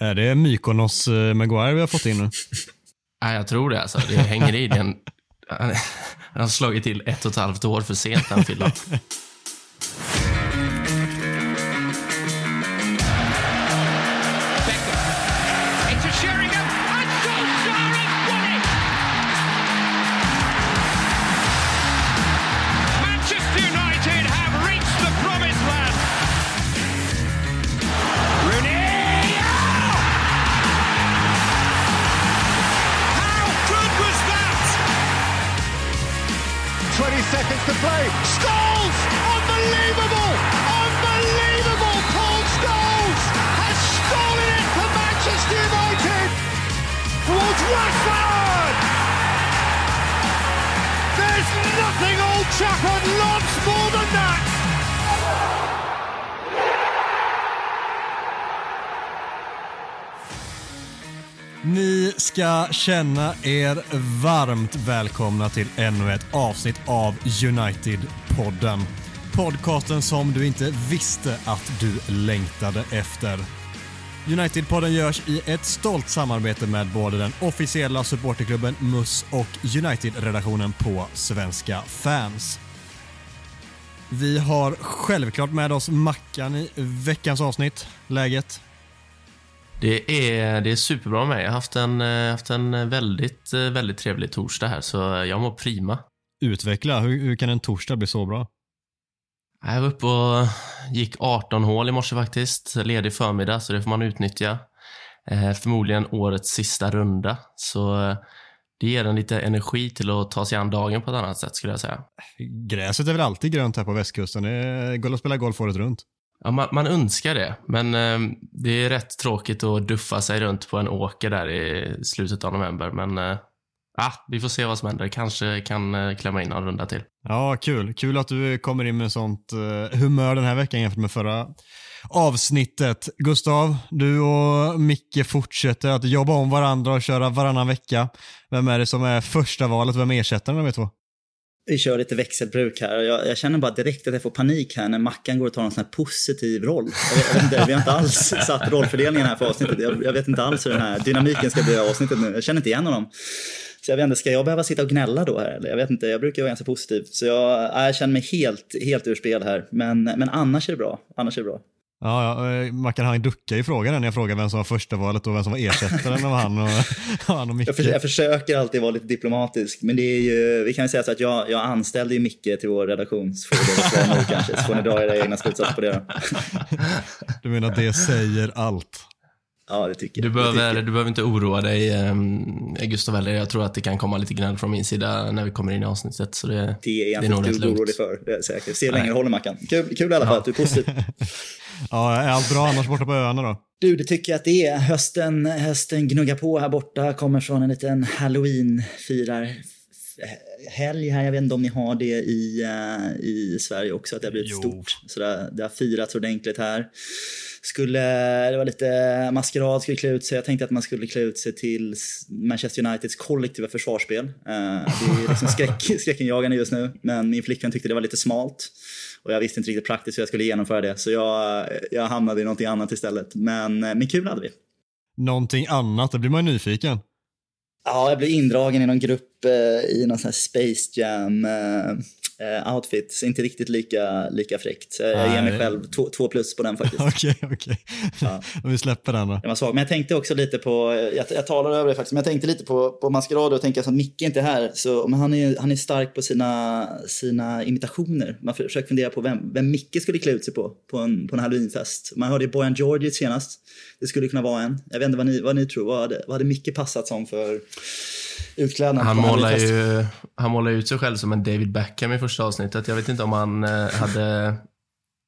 Är det Mykonos eh, Maguire vi har fått in nu? Ja, jag tror det alltså. Det hänger i den. Han har slagit till ett och ett halvt år för sent den fyllan. känna er varmt välkomna till ännu ett avsnitt av United-podden. Podcasten som du inte visste att du längtade efter. United-podden görs i ett stolt samarbete med både den officiella supporterklubben MUS och United-redaktionen på Svenska fans. Vi har självklart med oss Mackan i veckans avsnitt. Läget? Det är, det är superbra med mig. Jag har haft en, eh, haft en väldigt, eh, väldigt trevlig torsdag här, så jag mår prima. Utveckla. Hur, hur kan en torsdag bli så bra? Jag var uppe och gick 18 hål i morse faktiskt. Ledig förmiddag, så det får man utnyttja. Eh, förmodligen årets sista runda, så det ger en lite energi till att ta sig an dagen på ett annat sätt skulle jag säga. Gräset är väl alltid grönt här på västkusten. Det går att spela golf året runt. Ja, man, man önskar det, men eh, det är rätt tråkigt att duffa sig runt på en åker där i slutet av november. Men eh, ah, vi får se vad som händer. Kanske kan eh, klämma in en runda till. Ja, kul. Kul att du kommer in med sånt eh, humör den här veckan jämfört med förra avsnittet. Gustav, du och Micke fortsätter att jobba om varandra och köra varannan vecka. Vem är det som är första valet? Vem ersätter de två? Vi kör lite växelbruk här jag, jag, känner bara direkt att jag får panik här när Mackan går och tar en sån här positiv roll. Jag vet, jag vet inte, vi har inte alls satt rollfördelningen här för avsnittet. Jag, jag, vet inte alls hur den här dynamiken ska bli i avsnittet nu. Jag känner inte igen honom. Så jag vet inte, ska jag behöva sitta och gnälla då här? Eller? Jag vet inte, jag brukar vara ganska positiv. Så jag, äh, jag känner mig helt, helt ur spel här. Men, men annars är det bra. Annars är det bra. Ja, ja, eh, man kan ha en ducka i frågan när jag frågar vem som var första valet och vem som var ersättaren av han och, han och Micke. Jag, för, jag försöker alltid vara lite diplomatisk, men det är ju, vi kan ju säga så att jag, jag anställde ju Micke till vår redaktion, så får det svara nu kanske, så får ni dra era egna slutsatser på det då. Du menar det säger allt? Ja, det tycker Du jag. behöver, det du behöver inte oroa dig, um, Gustav heller. Jag tror att det kan komma lite gnäll från min sida när vi kommer in i avsnittet. Så det, det är jag det är nog inte orolig för, det är jag säker. Se hur länge det håller Mackan. Kul, kul i alla fall att du är positiv. Ja, är allt bra annars borta på öarna då? Du, det tycker jag att det är. Hösten, hösten gnuggar på här borta. Kommer från en liten halloween-firar helg här. Jag vet inte om ni har det i, uh, i Sverige också, att det har blivit Jo. stort. Så det, det har firats ordentligt här. Skulle, det var lite maskerad, skulle klä ut sig. Jag tänkte att man skulle klä ut sig till Manchester Uniteds kollektiva försvarsspel. Uh, det är liksom skräck, skräckenjagande just nu, men min flickvän tyckte det var lite smalt. Och jag visste inte riktigt praktiskt hur jag skulle genomföra det, så jag, jag hamnade i någonting annat istället. Men, men kul hade vi. Någonting annat, det blir man nyfiken. Ja, jag blev indragen i någon grupp eh, i någon sån här Space Jam eh, eh, outfit. Så inte riktigt lika, lika fräckt. Så jag ger mig själv två, två plus på den faktiskt. Okej, okej. Ja. Om vi släpper den då. Den var svag. Men jag tänkte också lite på, jag, jag talar över det faktiskt, men jag tänkte lite på, på Maskerado och tänkte att Micke är inte här. Så, men han är, han är stark på sina, sina imitationer. Man försöker fundera på vem, vem Micke skulle klä ut sig på, på en, på en halloweenfest. Man hörde ju Bojan Djordjic senast. Det skulle kunna vara en. Jag vet inte vad ni, vad ni tror. Vad hade, vad hade Micke passat som för utklädnad? Han målar, ju, han målar ut sig själv som en David Beckham i första avsnittet. Jag vet inte om han eh, hade...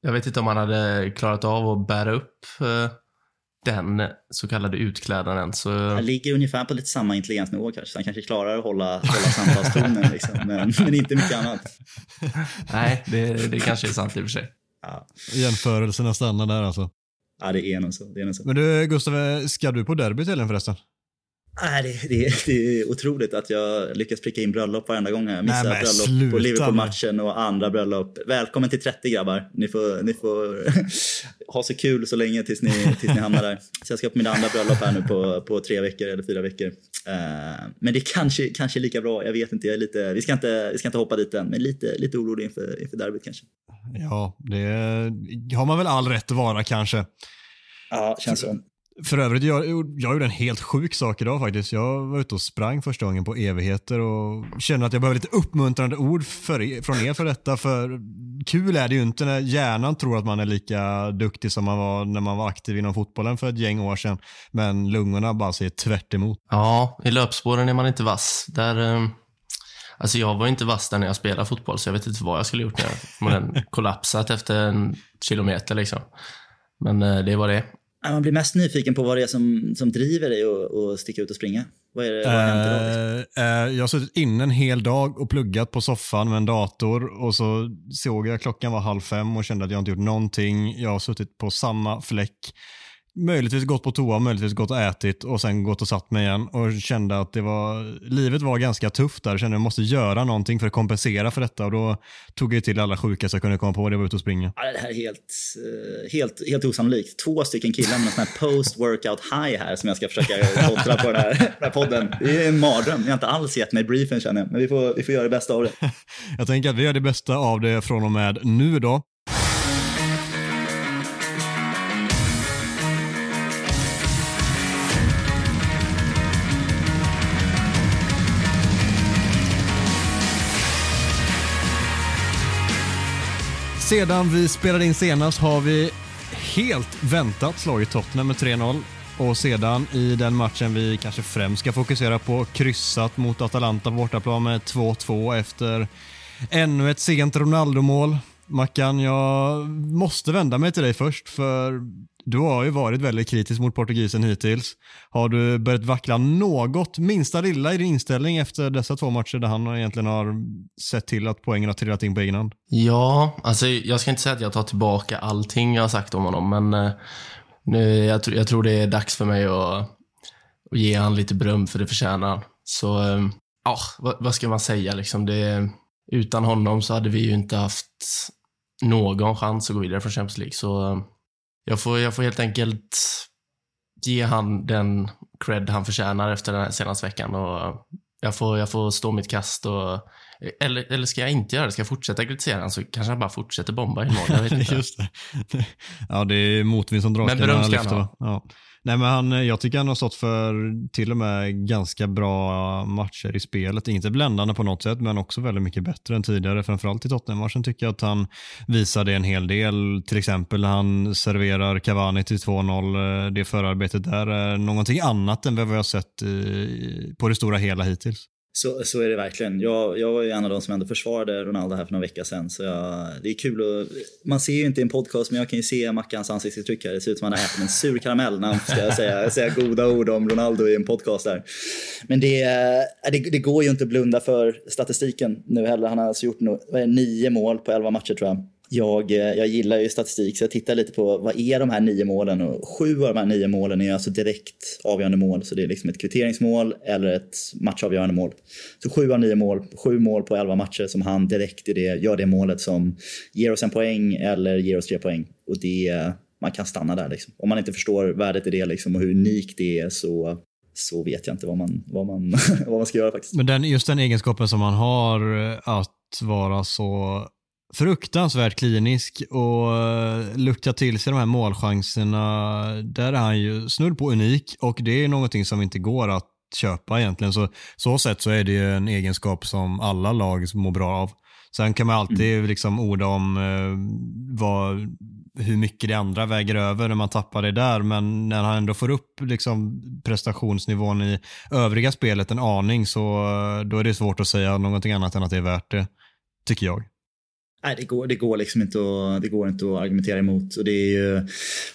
Jag vet inte om han hade klarat av att bära upp eh, den så kallade utklädnaden. Så Han ligger ungefär på lite samma intelligensnivå kanske. Han kanske klarar att hålla, hålla samtalstonen. Liksom. Men, men inte mycket annat. nej, det, det kanske är sant i och för sig. Ja, Jämförelserna stannar där alltså. ja det är nog så. Det är nog så. Men du Gustav, ska du på derbyt helgen förresten? Nej, det, det, det är otroligt att jag lyckas pricka in bröllop varenda gång. Jag missar Nej, men bröllop sluta på. Liverpool-matchen och andra bröllop. Välkommen till 30 grabbar. Ni får, ni får ha så kul så länge tills ni, tills ni hamnar där. Så jag ska på mina andra bröllop här nu på, på tre veckor eller fyra veckor. Eh, men det är kanske, kanske lika bra. Jag vet inte. Jag är lite, vi, ska inte vi ska inte hoppa dit än, men lite, lite orolig inför, inför derbyt kanske. Ja, det har man väl all rätt att vara kanske. Ja, känns så. För övrigt, jag, jag gjorde en helt sjuk sak idag faktiskt. Jag var ute och sprang första gången på evigheter och känner att jag behöver lite uppmuntrande ord för, från er för detta. För kul är det ju inte när hjärnan tror att man är lika duktig som man var när man var aktiv inom fotbollen för ett gäng år sedan. Men lungorna bara säger tvärt emot. Ja, i löpspåren är man inte vass. Där, eh, alltså jag var inte vass där när jag spelade fotboll, så jag vet inte vad jag skulle gjort när jag kollapsat efter en kilometer. Liksom. Men eh, det var det. Man blir mest nyfiken på vad det är som, som driver dig att att sticka ut och springa. Vad är det vad händer då? Liksom? Eh, eh, jag har suttit inne en hel dag och pluggat på soffan med en dator och så såg jag klockan var halv fem och kände att jag inte gjort någonting. Jag har suttit på samma fläck. Möjligtvis gått på toa, möjligtvis gått och ätit och sen gått och satt mig igen och kände att det var, livet var ganska tufft där. Jag kände att jag måste göra någonting för att kompensera för detta och då tog jag till alla sjukaste jag kunde komma på. Det var ute och springa. Ja, det här är helt, eh, helt, helt osannolikt. Två stycken killar med en sån här post-workout high här som jag ska försöka kontra på den här, den här podden. Det är en mardröm. Ni har inte alls gett mig briefen känner jag. Men vi får, vi får göra det bästa av det. Jag tänker att vi gör det bästa av det från och med nu då. Sedan vi spelade in senast har vi helt väntat slagit Tottenham med 3-0 och sedan i den matchen vi kanske främst ska fokusera på kryssat mot Atalanta på bortaplan med 2-2 efter ännu ett sent Ronaldo-mål. Mackan, jag måste vända mig till dig först för du har ju varit väldigt kritisk mot portugisen hittills. Har du börjat vackla något, minsta lilla i din inställning efter dessa två matcher där han egentligen har sett till att poängen har trillat in på egen hand? Ja, alltså jag ska inte säga att jag tar tillbaka allting jag har sagt om honom, men eh, nu, jag, tr- jag tror det är dags för mig att, att ge han lite beröm för det förtjänar han. Så, eh, ja, vad, vad ska man säga liksom? Det, utan honom så hade vi ju inte haft någon chans att gå vidare från Champions League. Så eh, jag får, jag får helt enkelt ge han den cred han förtjänar efter den här senaste veckan. Och jag, får, jag får stå mitt kast och eller, eller ska jag inte göra det? Ska jag fortsätta kritisera honom så kanske han bara fortsätter bomba i mål. Jag vet inte. Just det. Ja, det är motvind som drar. Men beröm ska han va? ja. Nej, men han, eh, jag tycker han har stått för till och med ganska bra matcher i spelet. Inte bländande på något sätt, men också väldigt mycket bättre än tidigare. Framförallt i Tottenham-matchen tycker jag att han visade en hel del. Till exempel när han serverar Cavani till 2-0. Eh, det förarbetet där är någonting annat än vad vi har sett eh, på det stora hela hittills. Så, så är det verkligen. Jag, jag var ju en av de som ändå försvarade Ronaldo här för några veckor sedan. Så jag, det är kul att, Man ser ju inte i en podcast, men jag kan ju se Mackans ansiktsuttryck här. Det ser ut som att han har ätit en sur karamell när han ska säga, säga goda ord om Ronaldo i en podcast där. Men det, eh, det, det går ju inte att blunda för statistiken nu heller. Han har alltså gjort no, vad är nio mål på elva matcher tror jag. Jag, eh, jag gillar ju statistik så jag tittar lite på vad är de här nio målen och sju av de här nio målen är alltså direkt avgörande mål. Så det är liksom ett kvitteringsmål eller ett matchavgörande mål. Så sju av nio mål, sju mål på elva matcher som han direkt i det, gör det målet som ger oss en poäng eller ger oss tre poäng. Och det, man kan stanna där liksom. Om man inte förstår värdet i det liksom och hur unikt det är så så vet jag inte vad man, vad man, vad man ska göra faktiskt. Men den, just den egenskapen som man har eh, att vara så fruktansvärt klinisk och eh, lukta till sig de här målchanserna. Där är han ju snudd på unik och det är någonting som inte går att köpa egentligen. Så så sätt så är det ju en egenskap som alla lag mår bra av. Sen kan man alltid mm. liksom orda om eh, vad, hur mycket det andra väger över när man tappar det där, men när han ändå får upp liksom prestationsnivån i övriga spelet en aning så då är det svårt att säga någonting annat än att det är värt det, tycker jag. Nej, det går, det, går liksom inte att, det går inte att argumentera emot. Och det är ju,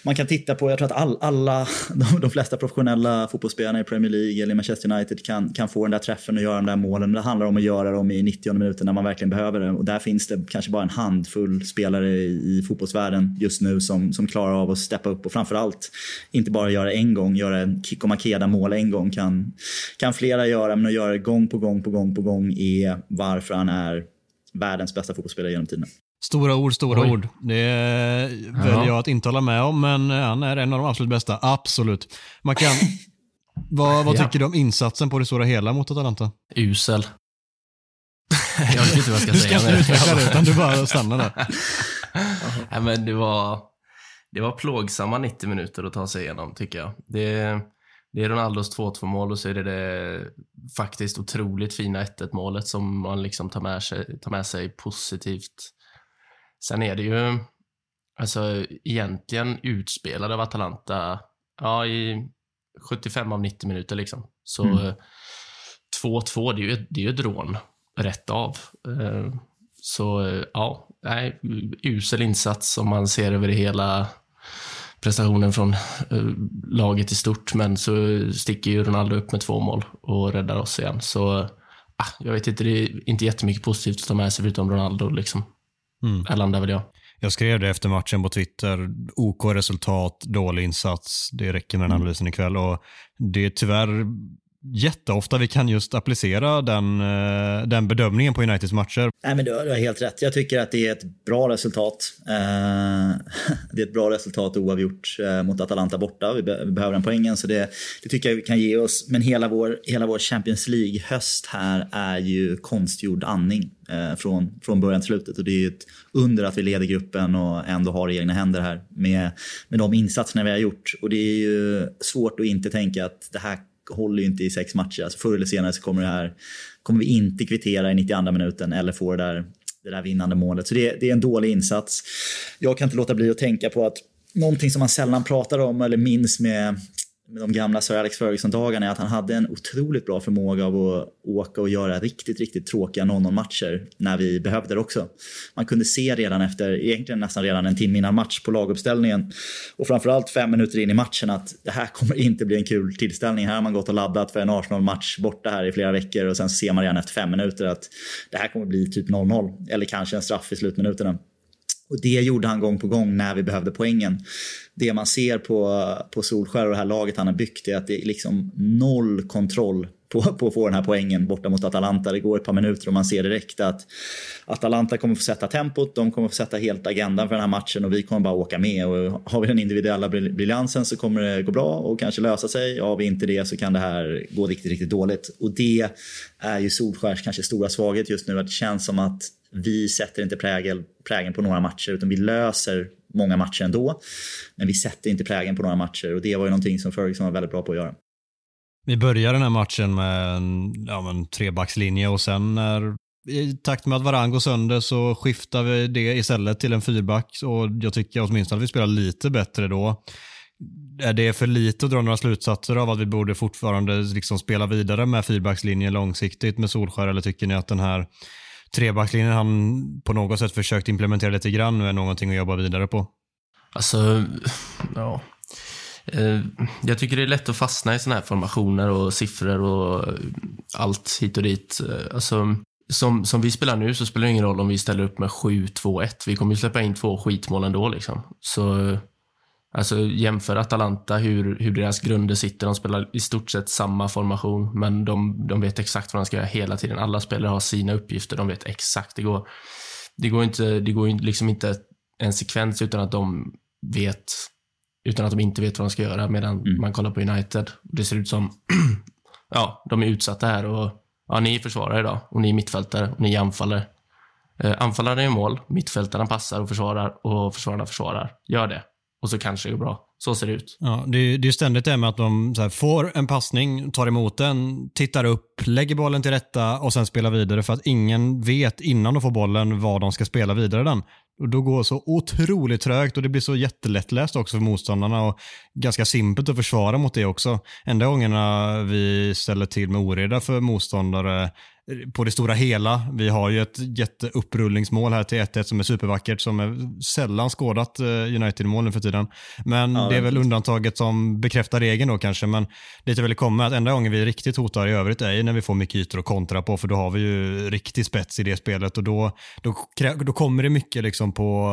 man kan titta på, jag tror att all, alla, de, de, flesta professionella fotbollsspelarna i Premier League eller i Manchester United kan, kan få den där träffen och göra de där målen. Det handlar om att göra dem i 90 minuter när man verkligen behöver det. Och där finns det kanske bara en handfull spelare i, i fotbollsvärlden just nu som, som klarar av att steppa upp och framförallt inte bara göra en gång, göra en kick och makeda mål en gång kan, kan flera göra, men att göra det gång på gång på gång på gång är varför han är världens bästa fotbollsspelare genom tiden. Stora ord, stora Oj. ord. Det väljer jag att inte hålla med om, men han är en av de absolut bästa. Absolut. Man kan... vad, vad tycker du om insatsen på det stora hela mot Atalanta? Usel. jag vet inte vad jag ska säga. Du ska inte utveckla det, utan du bara stannar där. Nej, men det var, det var plågsamma 90 minuter att ta sig igenom, tycker jag. Det, det är Ronaldos 2-2 mål och så är det det faktiskt otroligt fina 1-1 målet som man liksom tar med sig, tar med sig positivt. Sen är det ju alltså egentligen utspelade av Atalanta ja, i 75 av 90 minuter liksom. Så 2-2, mm. det är ju det är ett rån rätt av. Eh, så ja, nej, usel insats om man ser över det hela prestationen från uh, laget i stort, men så sticker ju Ronaldo upp med två mål och räddar oss igen. Så uh, jag vet inte, det är inte jättemycket positivt att ta med sig förutom Ronaldo. Liksom. Mm. Där landar väl jag. Jag skrev det efter matchen på Twitter. OK resultat, dålig insats. Det räcker med den mm. analysen ikväll. Och det är tyvärr jätteofta vi kan just applicera den, eh, den bedömningen på Uniteds matcher. Nej, men du, har, helt rätt. Jag tycker att det är ett bra resultat. Eh, det är ett bra resultat oavgjort eh, mot Atalanta borta. Vi, behöver den poängen, så det, det tycker jag vi kan ge oss. Men hela vår, hela vår Champions League-höst här är ju konstgjord andning eh, från, från början till slutet. Och det är ju ett under att vi leder gruppen och ändå har egna händer här med, med de insatserna vi har gjort. Och det är ju svårt att inte tänka att det här håller ju inte i sex matcher. Alltså förr eller senare så kommer, det här, kommer vi inte kvittera i 92 minuten eller få det där, det där vinnande målet. Så det, det är en dålig insats. Jag kan inte låta bli att tänka på att någonting som man sällan pratar om eller minns med med de gamla Sir Alex Ferguson-dagarna är att han hade en otroligt bra förmåga av att åka och göra riktigt, riktigt tråkiga 0-0-matcher när vi behövde det också. Man kunde se redan efter, egentligen nästan redan en timme innan match på laguppställningen och framförallt fem minuter in i matchen att det här kommer inte bli en kul tillställning. Här har man gått och laddat för en Arsenal-match borta här i flera veckor och sen ser man redan efter fem minuter att det här kommer bli typ 0-0 eller kanske en straff i slutminuterna. Och det gjorde han gång på gång när vi behövde poängen. Det man ser på, på Solskär och det här laget han har byggt är att det är liksom noll kontroll på, på att få den här poängen borta mot Atalanta. Det går ett par minuter och man ser direkt att Atalanta kommer få sätta tempot, de kommer få sätta helt agendan för den här matchen och vi kommer bara åka med. Och har vi den individuella briljansen så kommer det gå bra och kanske lösa sig. Har vi inte det så kan det här gå riktigt, riktigt dåligt. Och det är ju Solskärs kanske stora svaghet just nu, att det känns som att vi sätter inte prägel, prägen på några matcher utan vi löser många matcher ändå. Men vi sätter inte prägen på några matcher och det var ju någonting som Ferguson var väldigt bra på att göra. Vi börjar den här matchen med en ja, men, trebackslinje och sen när i takt med att Varann går sönder så skiftar vi det istället till en fyrback och jag tycker åtminstone att vi spelar lite bättre då. Är det för lite att dra några slutsatser av att vi borde fortfarande liksom spela vidare med fyrbackslinjen långsiktigt med Solskär eller tycker ni att den här trebackslinjen han på något sätt försökt implementera lite grann nu är någonting att jobba vidare på? Alltså, ja. Eh, jag tycker det är lätt att fastna i sådana här formationer och siffror och allt hit och dit. Eh, alltså, som, som vi spelar nu så spelar det ingen roll om vi ställer upp med 7-2-1. Vi kommer ju släppa in två skitmål ändå. Liksom. Så Alltså jämför Atalanta, hur, hur deras grunder sitter. De spelar i stort sett samma formation, men de, de vet exakt vad de ska göra hela tiden. Alla spelare har sina uppgifter, de vet exakt. Det går, det går, inte, det går liksom inte en sekvens utan att de vet utan att de inte vet vad de ska göra medan mm. man kollar på United. Det ser ut som, ja, de är utsatta här och ja, ni är försvarare idag och ni är mittfältare och ni är anfallare. Eh, anfallarna är mål, mittfältarna passar och försvarar och försvararna försvarar. Gör det och så kanske det går bra. Så ser det ut. Ja, det, är, det är ständigt det med att de här, får en passning, tar emot den, tittar upp, lägger bollen till rätta och sen spelar vidare för att ingen vet innan de får bollen vad de ska spela vidare den. Och då går det så otroligt trögt och det blir så jättelättläst också för motståndarna och ganska simpelt att försvara mot det också. Enda gångerna vi ställer till med oreda för motståndare på det stora hela. Vi har ju ett jätteupprullningsmål här till 1-1 som är supervackert som är sällan skådat eh, United-mål nu för tiden. Men ja, det är väl undantaget som bekräftar regeln då kanske. Men dit jag vill komma att enda gången vi riktigt hotar i övrigt är när vi får mycket ytor att kontra på för då har vi ju riktig spets i det spelet och då, då, då kommer det mycket liksom på,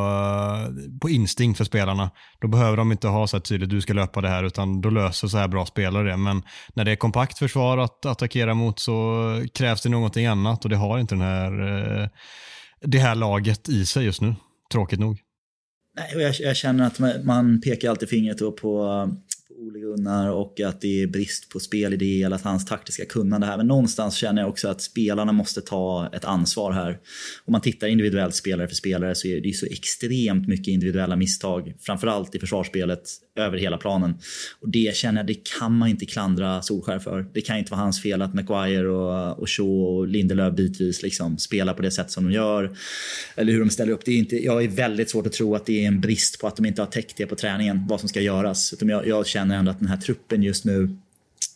på instinkt för spelarna. Då behöver de inte ha så här tydligt du ska löpa det här utan då löser så här bra spelare det. Men när det är kompakt försvar att attackera mot så krävs det någonting annat och det har inte den här, eh, det här laget i sig just nu. Tråkigt nog. Nej, jag, jag känner att man pekar alltid fingret på, på Ole Gunnar och att det är brist på spelidé eller att hans taktiska kunnande här. Men någonstans känner jag också att spelarna måste ta ett ansvar här. Om man tittar individuellt spelare för spelare så är det så extremt mycket individuella misstag. Framförallt i försvarsspelet över hela planen. Och det känner jag, det kan man inte klandra Solskär för. Det kan inte vara hans fel att Maguire och, och Shaw och Lindelöf bitvis liksom spelar på det sätt som de gör. Eller hur de ställer upp. Det är inte, jag är väldigt svårt att tro att det är en brist på att de inte har täckt det på träningen, vad som ska göras. Utan jag, jag känner känner ändå att den här truppen just nu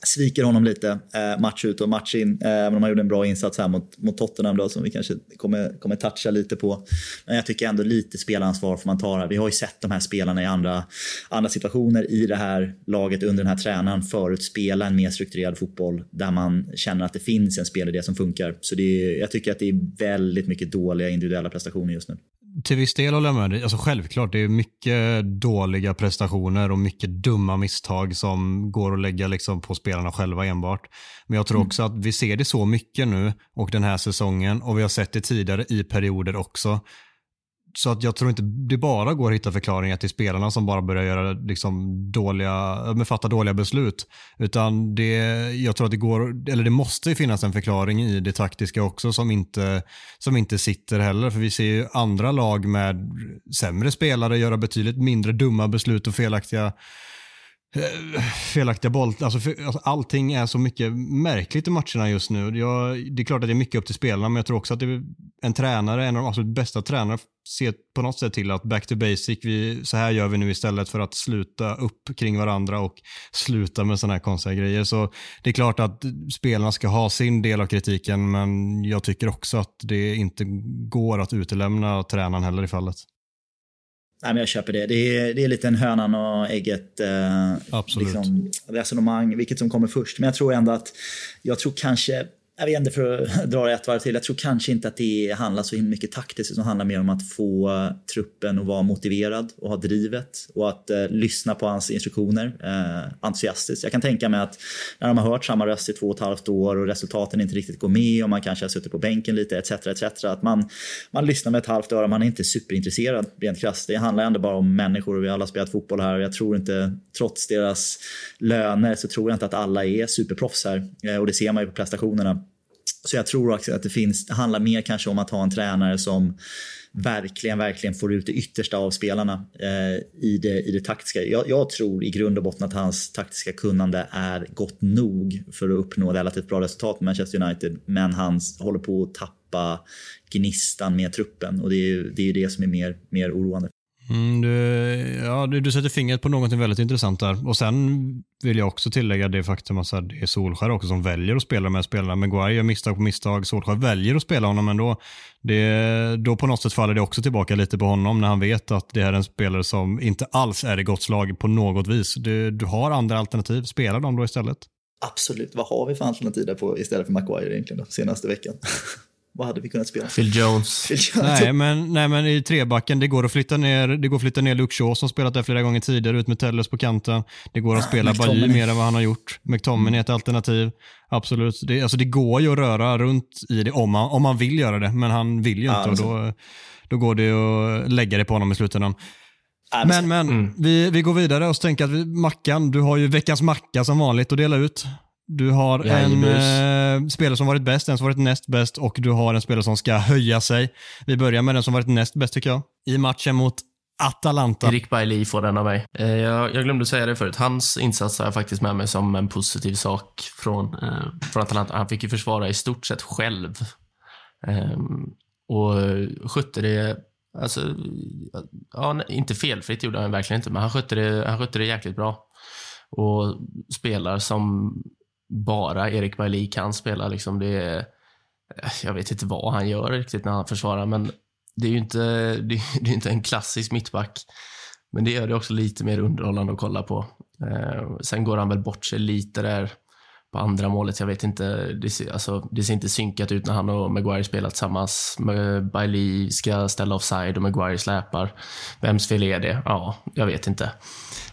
sviker honom lite eh, match ut och match in. Eh, även om han gjorde en bra insats här mot, mot Tottenham då, som vi kanske kommer, kommer toucha lite på. Men jag tycker ändå lite spelansvar får man ta här. Vi har ju sett de här spelarna i andra, andra situationer i det här laget under den här tränaren förut spela en mer strukturerad fotboll där man känner att det finns en spelidé som funkar. Så det är, jag tycker att det är väldigt mycket dåliga individuella prestationer just nu till viss del håller jag med dig. Alltså självklart, det är mycket dåliga prestationer och mycket dumma misstag som går att lägga liksom på spelarna själva enbart. Men jag tror mm. också att vi ser det så mycket nu och den här säsongen och vi har sett det tidigare i perioder också. Så att jag tror inte det bara går att hitta förklaringar till spelarna som bara börjar göra liksom dåliga, fatta dåliga beslut. Utan det, jag tror att det går, eller det måste finnas en förklaring i det taktiska också som inte, som inte sitter heller. För vi ser ju andra lag med sämre spelare göra betydligt mindre dumma beslut och felaktiga Eh, felaktiga boll. Alltså, för, alltså, allting är så mycket märkligt i matcherna just nu. Jag, det är klart att det är mycket upp till spelarna, men jag tror också att det är en tränare, en av de absolut bästa tränarna, ser på något sätt till att back to basic, vi, så här gör vi nu istället för att sluta upp kring varandra och sluta med sådana här konstiga grejer. Så det är klart att spelarna ska ha sin del av kritiken, men jag tycker också att det inte går att utelämna tränaren heller i fallet. Nej, men jag köper det. Det är, det är lite en hönan och ägget eh, liksom, resonemang, vilket som kommer först. Men jag tror ändå att, jag tror kanske jag vet inte, för att dra det ett varv till. Jag tror kanske inte att det handlar så mycket taktiskt, utan handlar mer om att få truppen att vara motiverad och ha drivet och att eh, lyssna på hans instruktioner eh, entusiastiskt. Jag kan tänka mig att när de har hört samma röst i två och ett halvt år och resultaten inte riktigt går med och man kanske har suttit på bänken lite etc. etc. Att man, man lyssnar med ett halvt öra, man är inte superintresserad rent krasst. Det handlar ändå bara om människor och vi har alla spelat fotboll här och jag tror inte, trots deras löner, så tror jag inte att alla är superproffs här eh, och det ser man ju på prestationerna. Så jag tror också att det finns, det handlar mer kanske om att ha en tränare som verkligen, verkligen får ut det yttersta av spelarna eh, i, det, i det taktiska. Jag, jag, tror i grund och botten att hans taktiska kunnande är gott nog för att uppnå relativt bra resultat med Manchester United. Men han håller på att tappa gnistan med truppen och det är ju det, är det som är mer, mer oroande. Mm, du, ja, du, du, sätter fingret på något väldigt intressant där. Och Sen vill jag också tillägga det faktum att det är Solskär också som väljer att spela med spelarna. Maguire gör misstag på misstag, Solskär väljer att spela honom ändå. Det, då på något sätt faller det också tillbaka lite på honom när han vet att det är en spelare som inte alls är i gott slag på något vis. Du, du har andra alternativ, spela dem då istället. Absolut, vad har vi för alternativ där på istället för Maguire egentligen då, senaste veckan? vad hade vi kunnat spela? Phil Jones. Phil Jones. Nej, men, nej, men i trebacken, det går att flytta ner, det går att flytta ner Luke Shaw som spelat där flera gånger tidigare, ut med Telles på kanten. Det går att ah, spela Bajy mer än vad han har gjort. McTominay är ett alternativ. Absolut. Det, alltså, det går ju att röra runt i det om man, om man vill göra det, men han vill ju inte och då, då går det att lägga det på honom i slutändan. Men, men mm. vi, vi går vidare och tänker att vi, Mackan, du har ju veckans macka som vanligt att dela ut. Du har en eh, spelare som varit bäst, en som varit näst bäst och du har en spelare som ska höja sig. Vi börjar med den som varit näst bäst tycker jag. I matchen mot Atalanta. Erik Bailly får den av mig. Eh, jag, jag, glömde säga det förut. Hans insats har jag faktiskt med mig som en positiv sak från, eh, från Atalanta. Han fick ju försvara i stort sett själv. Eh, och skötte det Alltså, ja, inte felfritt gjorde han verkligen inte, men han skötte det, han skötte det jäkligt bra. Och spelar som bara Erik Bailly kan spela. Liksom det, är, eh, jag vet inte vad han gör riktigt när han försvarar, men det är ju inte, det, det är inte en klassisk mittback. Men det gör det också lite mer underhållande att kolla på. Eh, sen går han väl bort sig lite där på andra målet. Jag vet inte, det ser, alltså, det ser inte synkat ut när han och Maguire spelar tillsammans. Bailey ska ställa offside och Maguire släpar. Vems fel är det? Ja, jag vet inte.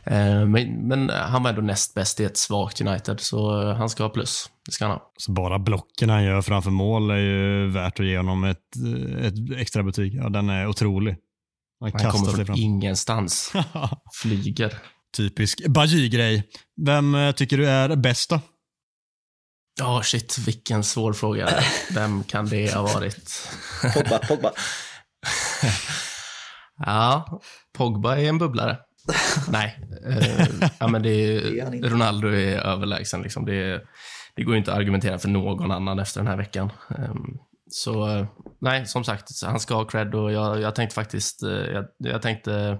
Eh, men, men, han var ändå näst bäst i ett svagt United, så han ska ha plus. Det ska han ha. Så bara blocken han gör framför mål är ju värt att ge honom ett, ett extra betyg. Ja, den är otrolig. Han, han kommer från fram. ingenstans. Flyger. Typisk Bajy-grej. Vem eh, tycker du är bäst då? Ja, oh, shit, vilken svår fråga. Vem kan det ha varit? Pogba, Pogba. ja, Pogba är en bubblare. Nej, eh, ja, men det är, Ronaldo är överlägsen. Liksom. Det, det går inte att argumentera för någon annan efter den här veckan. Så eh, nej, som sagt, han ska ha cred och jag, jag tänkte faktiskt, eh, jag, jag tänkte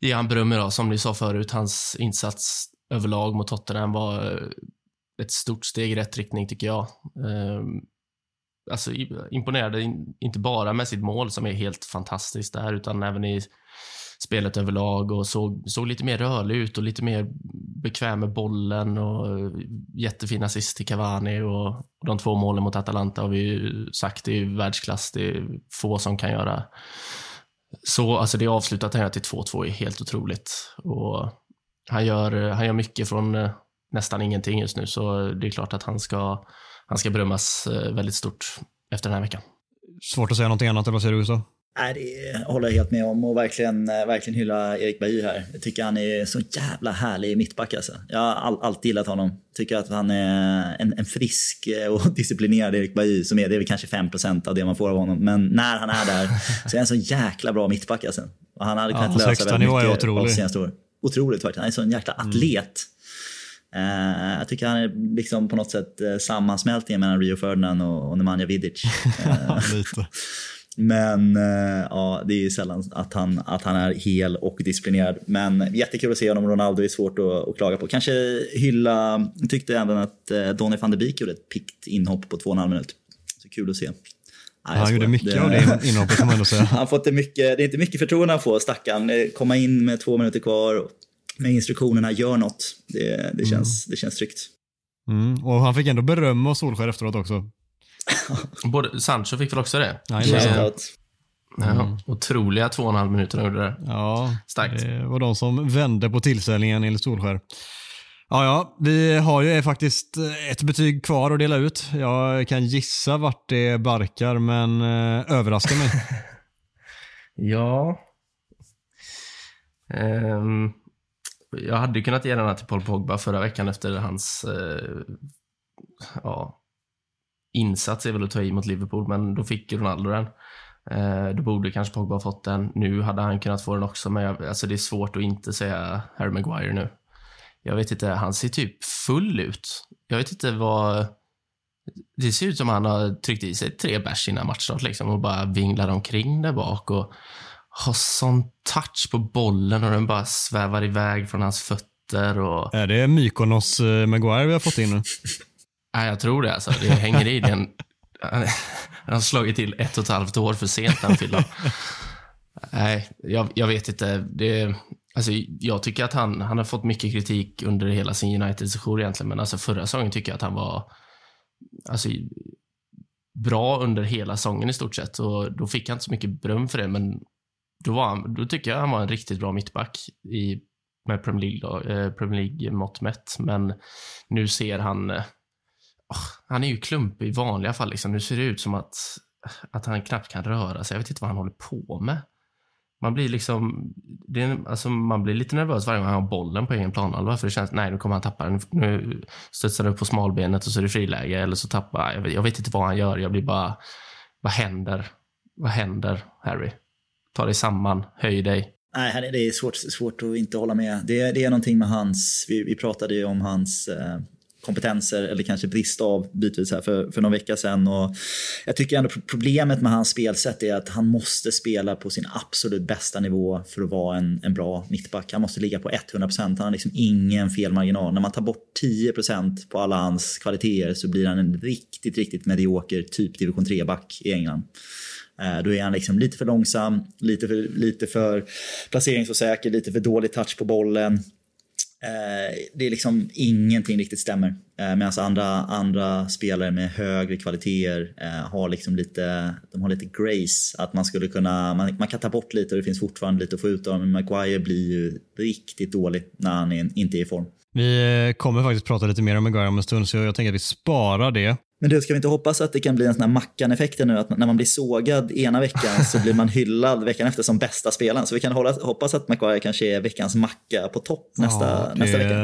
ge han beröm idag. Som ni sa förut, hans insats överlag mot Tottenham var eh, ett stort steg i rätt riktning tycker jag. Um, alltså imponerade inte bara med sitt mål som är helt fantastiskt där, utan även i spelet överlag och såg, såg lite mer rörlig ut och lite mer bekväm med bollen och eh, jättefin assist till Cavani och, och de två målen mot Atalanta har vi ju sagt det är världsklass. Det är få som kan göra så. Alltså det avslutat han gör till 2-2 är helt otroligt och han gör, han gör mycket från eh, nästan ingenting just nu så det är klart att han ska, han ska berömmas eh, väldigt stort efter den här veckan. Svårt att säga någonting annat, eller vad säger du Gustav? Nej, det håller jag helt med om och verkligen, eh, verkligen hylla Erik Bajy här. Jag tycker han är så jävla härlig mittback alltså. Jag har all, alltid gillat honom. Tycker att han är en, en frisk och disciplinerad Erik Bajy som är, det är väl kanske 5% av det man får av honom. Men när han är där så är han en så jäkla bra mittback alltså. Och han hade kunnat ja, lösa väldigt mycket av senaste år. Otroligt faktiskt. Han är en sån jäkla mm. atlet. Mm. Uh, jag tycker han är liksom på något sätt uh, sammansmältningen mellan Rio Ferdinand och, och Nemanja Vidic. Uh, Men eh, ja, det är ju sällan att han, att han är hel och disciplinerad. Men jättekul att se honom. Ronaldo är svårt att, att klaga på. Kanske hylla, tyckte även att eh, Donny van de Beek gjorde ett pikt inhopp på två och en halv minut. Så kul att se. Nej, han gjorde mycket det, av det inhoppet kan man ändå säga. han fått det, mycket, det är inte mycket förtroende han får, stackaren. Eh, komma in med två minuter kvar med instruktionerna, gör något. Det, det, känns, mm. det känns tryggt. Mm. Och han fick ändå beröm av Solskär efteråt också. Både Sancho fick väl också det? Ja, Ja, otroliga två och en halv minuter gjorde det. Ja, Starkt. det var de som vände på tillställningen enligt Solskär. Ja, ja, vi har ju faktiskt ett betyg kvar att dela ut. Jag kan gissa vart det barkar, men eh, överraskar mig. ja. Um, jag hade kunnat ge den här till Paul Pogba förra veckan efter hans uh, ja, insats är väl att ta i mot Liverpool, men då fick Ronaldo den. Eh, då borde kanske Pogba ha fått den. Nu hade han kunnat få den också, men jag, alltså det är svårt att inte säga Harry Maguire nu. Jag vet inte, han ser typ full ut. Jag vet inte vad... Det ser ut som han har tryckt i sig tre bärs innan matchstart liksom och bara vinglar omkring där bak och har sån touch på bollen och den bara svävar iväg från hans fötter. Och... Är det Mykonos eh, Maguire vi har fått in nu? Nej, jag tror det. Alltså. Det hänger i den. Han har slagit till ett och ett halvt år för sent, den filmen. Nej, jag, jag, vet inte. Det, alltså, jag tycker att han, han har fått mycket kritik under hela sin United-session egentligen, men alltså, förra säsongen tycker jag att han var alltså, bra under hela säsongen i stort sett. Och då fick han inte så mycket beröm för det, men då, var han, då tycker jag han var en riktigt bra mittback i, med Premier League, eh, Premier League mått mätt. Men nu ser han eh, oh, han är ju klumpig i vanliga fall. Liksom. Nu ser det ut som att, att han knappt kan röra sig. Jag vet inte vad han håller på med. Man blir liksom, det är, alltså man blir lite nervös varje gång han har bollen på egen planhalva. För det känns, nej nu kommer han tappa den. Nu studsar den upp på smalbenet och så är det friläge. Eller så tappar, jag vet, jag vet inte vad han gör. Jag blir bara, vad händer? Vad händer, Harry? Ta dig samman, höj dig. Nej, det är svårt, svårt att inte hålla med. Det, det är någonting med hans, vi, vi pratade ju om hans eh, kompetenser eller kanske brist av bitvis här för, för någon vecka sedan. Och jag tycker ändå problemet med hans spelsätt är att han måste spela på sin absolut bästa nivå för att vara en, en bra mittback. Han måste ligga på 100%. Han har liksom ingen felmarginal. När man tar bort 10% på alla hans kvaliteter så blir han en riktigt, riktigt medioker typ division 3-back i England. Eh, då är han liksom lite för långsam, lite för, lite för placeringsosäker, lite för dålig touch på bollen. Eh, det är liksom ingenting riktigt stämmer. Eh, Medan alltså andra, andra spelare med högre kvaliteter eh, har liksom lite, de har lite grace. Att man skulle kunna, man, man kan ta bort lite och det finns fortfarande lite att få ut av Men Maguire blir ju riktigt dålig när han är, inte är i form. Vi eh, kommer faktiskt prata lite mer om Maguire om en stund så jag tänker att vi sparar det. Men du, ska vi inte hoppas att det kan bli en sån här Mackan-effekt nu? Att när man blir sågad ena veckan så blir man hyllad veckan efter som bästa spelaren. Så vi kan hålla, hoppas att Maguire kanske är veckans Macka på topp nästa, ja, nästa vecka.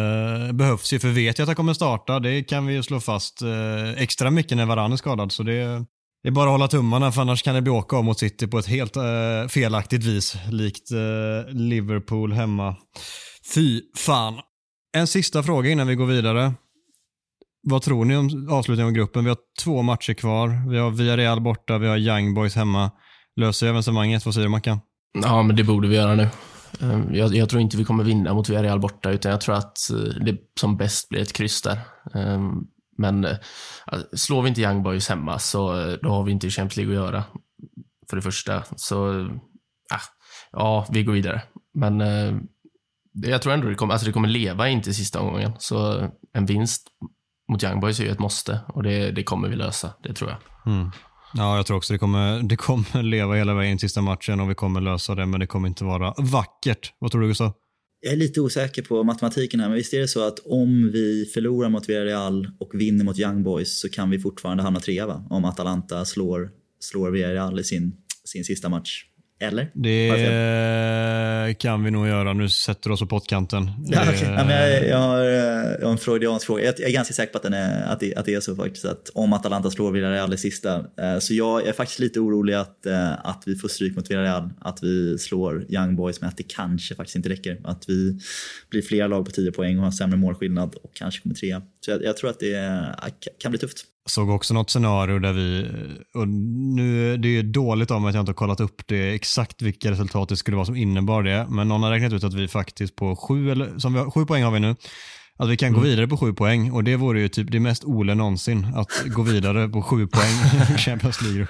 Det behövs ju, för vet jag att han kommer starta, det kan vi ju slå fast eh, extra mycket när Varann är skadad. Så det, det är bara att hålla tummarna, för annars kan det bli åka av mot City på ett helt eh, felaktigt vis. Likt eh, Liverpool hemma. Fy fan. En sista fråga innan vi går vidare. Vad tror ni om avslutningen av gruppen? Vi har två matcher kvar. Vi har Villarreal borta, vi har Young Boys hemma. Löser vi evenemanget? Vad säger du Mackan? Ja, men det borde vi göra nu. Ehm, jag, jag, tror inte vi kommer vinna mot Villarreal borta, utan jag tror att eh, det som bäst blir ett kryss där. Ehm, men eh, alltså, slår vi inte Young Boys hemma så eh, då har vi inte Champions League att göra. För det första. Så, äh, ja, vi går vidare. Men jag tror ändå det kommer, alltså det kommer leva in till sista omgången. Så en vinst mot Young Boys är ju ett måste och det, det kommer vi lösa, det tror jag. Mm. Ja, jag tror också det kommer, det kommer leva hela vägen sista matchen och vi kommer lösa det, men det kommer inte vara vackert. Vad tror du Gustav? Jag är lite osäker på matematiken här, men visst är det så att om vi förlorar mot Villarreal och vinner mot Young Boys så kan vi fortfarande hamna trea, va? Om Atalanta slår, slår Villarreal i sin, sin sista match. Eller? Det kan vi nog göra. Nu sätter du oss på pottkanten. Ja, okay. ja, men jag, jag, har, jag har en freudiansk fråga. Jag, jag är ganska säker på att, den är, att, det, att det är så faktiskt. Att om Atalanta slår Villarreal i sista. Eh, så jag är faktiskt lite orolig att, eh, att vi får stryk mot Villarreal. Att vi slår Young Boys men att det kanske faktiskt inte räcker. Att vi blir flera lag på 10 poäng och har sämre målskillnad och kanske kommer trea. Så jag, jag tror att det kan bli tufft såg också något scenario där vi, och nu det är dåligt av mig att jag inte har kollat upp det exakt vilka resultat det skulle vara som innebar det, men någon har räknat ut att vi faktiskt på sju, eller, som vi har, sju poäng har vi nu, att vi kan mm. gå vidare på sju poäng och det vore ju typ det mest Ole någonsin att gå vidare på sju poäng i Champions League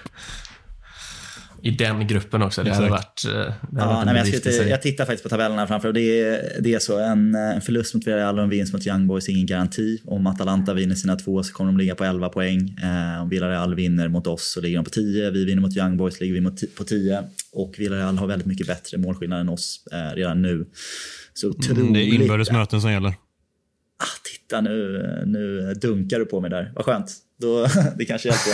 i den gruppen också. Det Exakt. hade varit, eh, det hade ja, varit nej, jag, skulle, jag tittar faktiskt på tabellerna framför och det är, det är så. En, en förlust mot Villarreal och en vinst mot Young Boys är ingen garanti. Om Atalanta vinner sina två så kommer de ligga på 11 poäng. Eh, om Villarreal vinner mot oss så ligger de på 10. Vi vinner mot Young Boys ligger vi mot, på 10. Och Villarreal har väldigt mycket bättre målskillnad än oss eh, redan nu. Så mm, det är inbördes möten som gäller. Ah, titta nu, nu dunkar du på mig där. Vad skönt. Då, det kanske hjälper.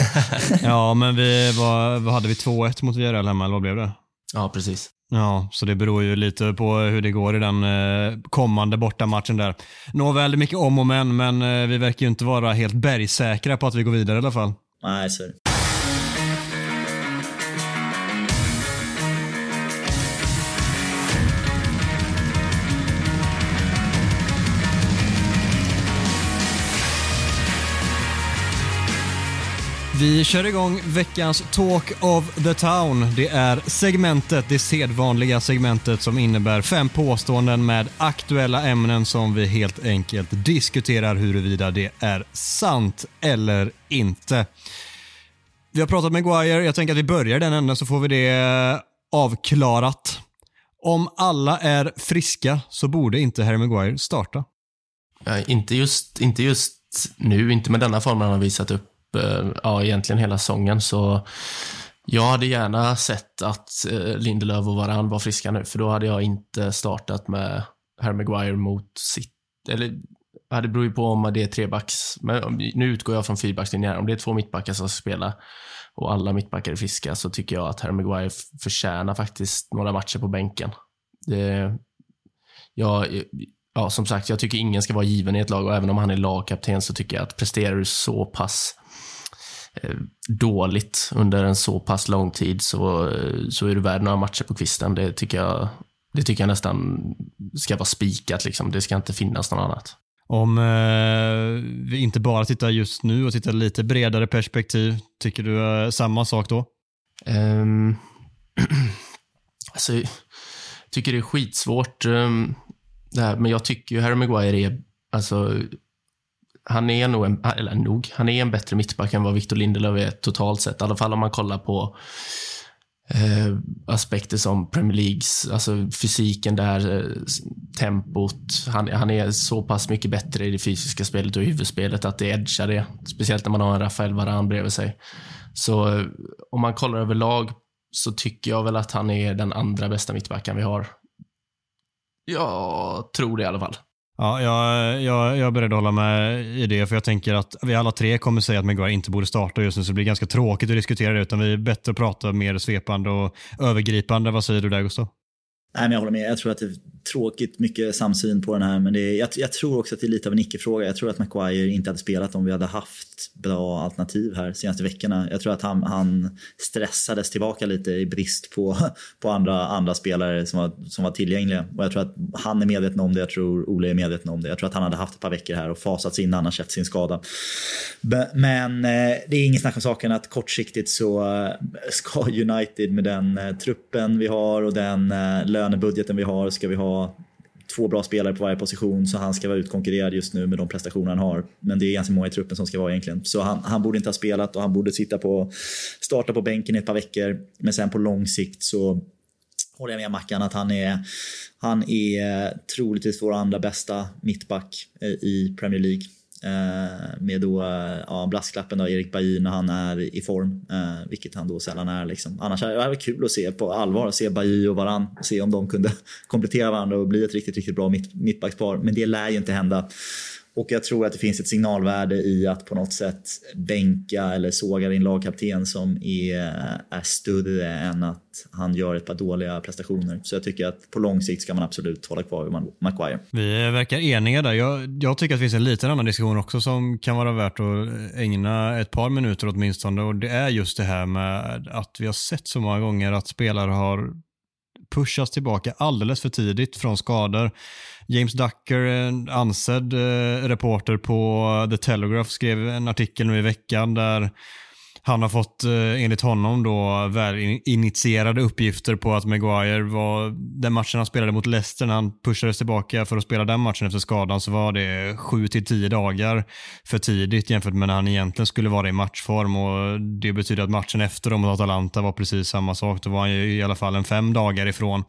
ja, men vi var, vad hade vi 2-1 mot Villarreal hemma, eller vad blev det? Ja, precis. Ja, så det beror ju lite på hur det går i den eh, kommande bortamatchen där. Nåväl, mycket om och men, men eh, vi verkar ju inte vara helt bergsäkra på att vi går vidare i alla fall. Nej, så är det. Vi kör igång veckans Talk of the Town. Det är segmentet, det sedvanliga segmentet som innebär fem påståenden med aktuella ämnen som vi helt enkelt diskuterar huruvida det är sant eller inte. Vi har pratat med Guire, jag tänker att vi börjar den änden så får vi det eh, avklarat. Om alla är friska så borde inte Harry Maguire starta. Ja, inte, just, inte just nu, inte med denna formen han har visat upp Eh, ja, egentligen hela säsongen. Så jag hade gärna sett att eh, Lindelöf och Varann var friska nu, för då hade jag inte startat med Harry Maguire mot sitt, eller det beror ju på om det är trebacks, men nu utgår jag från fyrbackslinjen Om det är två mittbackar som ska spela och alla mittbackar är friska så tycker jag att Harry Maguire förtjänar faktiskt några matcher på bänken. Det, jag, ja, som sagt, jag tycker ingen ska vara given i ett lag och även om han är lagkapten så tycker jag att presterar du så pass Eh, dåligt under en så pass lång tid så, så är du värd några matcher på kvisten. Det tycker jag, det tycker jag nästan ska vara spikat. Liksom. Det ska inte finnas något annat. Om eh, vi inte bara tittar just nu och tittar lite bredare perspektiv, tycker du eh, samma sak då? Um, alltså, jag tycker det är skitsvårt um, det här, men jag tycker ju Harry Maguire är, alltså, han är nog en, eller nog, han är en bättre mittback än vad Victor Lindelöf är totalt sett. I alla fall om man kollar på eh, aspekter som Premier Leagues, alltså fysiken där, eh, tempot. Han, han är så pass mycket bättre i det fysiska spelet och i huvudspelet att det edgar det. Speciellt när man har en Rafael Varane bredvid sig. Så eh, om man kollar överlag så tycker jag väl att han är den andra bästa mittbacken vi har. Jag tror det i alla fall. Ja, jag, jag, jag är beredd att hålla med i det, för jag tänker att vi alla tre kommer säga att Maguire inte borde starta just nu, så det blir ganska tråkigt att diskutera det, utan vi är bättre att prata mer svepande och övergripande. Vad säger du där, Gustav? Nej, men jag håller med. Jag tror att det tråkigt mycket samsyn på den här. Men det är, jag, jag, tror också att det är lite av en icke-fråga. Jag tror att Maguire inte hade spelat om vi hade haft bra alternativ här senaste veckorna. Jag tror att han, han stressades tillbaka lite i brist på, på andra, andra spelare som var, som var tillgängliga. Och jag tror att han är medveten om det. Jag tror Ole är medveten om det. Jag tror att han hade haft ett par veckor här och fasats in annars efter sin skada. Men eh, det är ingen snack om saken att kortsiktigt så eh, ska United med den eh, truppen vi har och den lönebudgeten vi har ska vi ha två bra spelare på varje position så han ska vara utkonkurrerad just nu med de prestationer han har. Men det är ganska många i truppen som ska vara egentligen. Så han, han borde inte ha spelat och han borde sitta på, starta på bänken i ett par veckor. Men sen på lång sikt så håller jag med Mackan att han är, han är troligtvis vår andra bästa mittback eh, i Premier League. Eh, med då, eh, ja, brasklappen då, Erik Bailly när han är i form, eh, vilket han då sällan är. Liksom. Annars är det varit kul att se på allvar, se Bailly och Varann, se om de kunde komplettera varandra och bli ett riktigt, riktigt bra mitt, mittbackspar. Men det lär ju inte hända. Och jag tror att det finns ett signalvärde i att på något sätt bänka eller såga din lagkapten som är, är större än att han gör ett par dåliga prestationer. Så jag tycker att på lång sikt ska man absolut hålla kvar vid Maguire. Vi verkar eniga där. Jag, jag tycker att det finns en liten annan diskussion också som kan vara värt att ägna ett par minuter åtminstone och det är just det här med att vi har sett så många gånger att spelare har pushas tillbaka alldeles för tidigt från skador. James Ducker, en ansedd eh, reporter på The Telegraph, skrev en artikel nu i veckan där han har fått, eh, enligt honom, då väl initierade uppgifter på att Maguire var, den matchen han spelade mot Leicester, när han pushades tillbaka för att spela den matchen efter skadan, så var det 7 till 10 dagar för tidigt jämfört med när han egentligen skulle vara i matchform. Och Det betyder att matchen efter mot Atalanta var precis samma sak. Då var han ju i alla fall en fem dagar ifrån.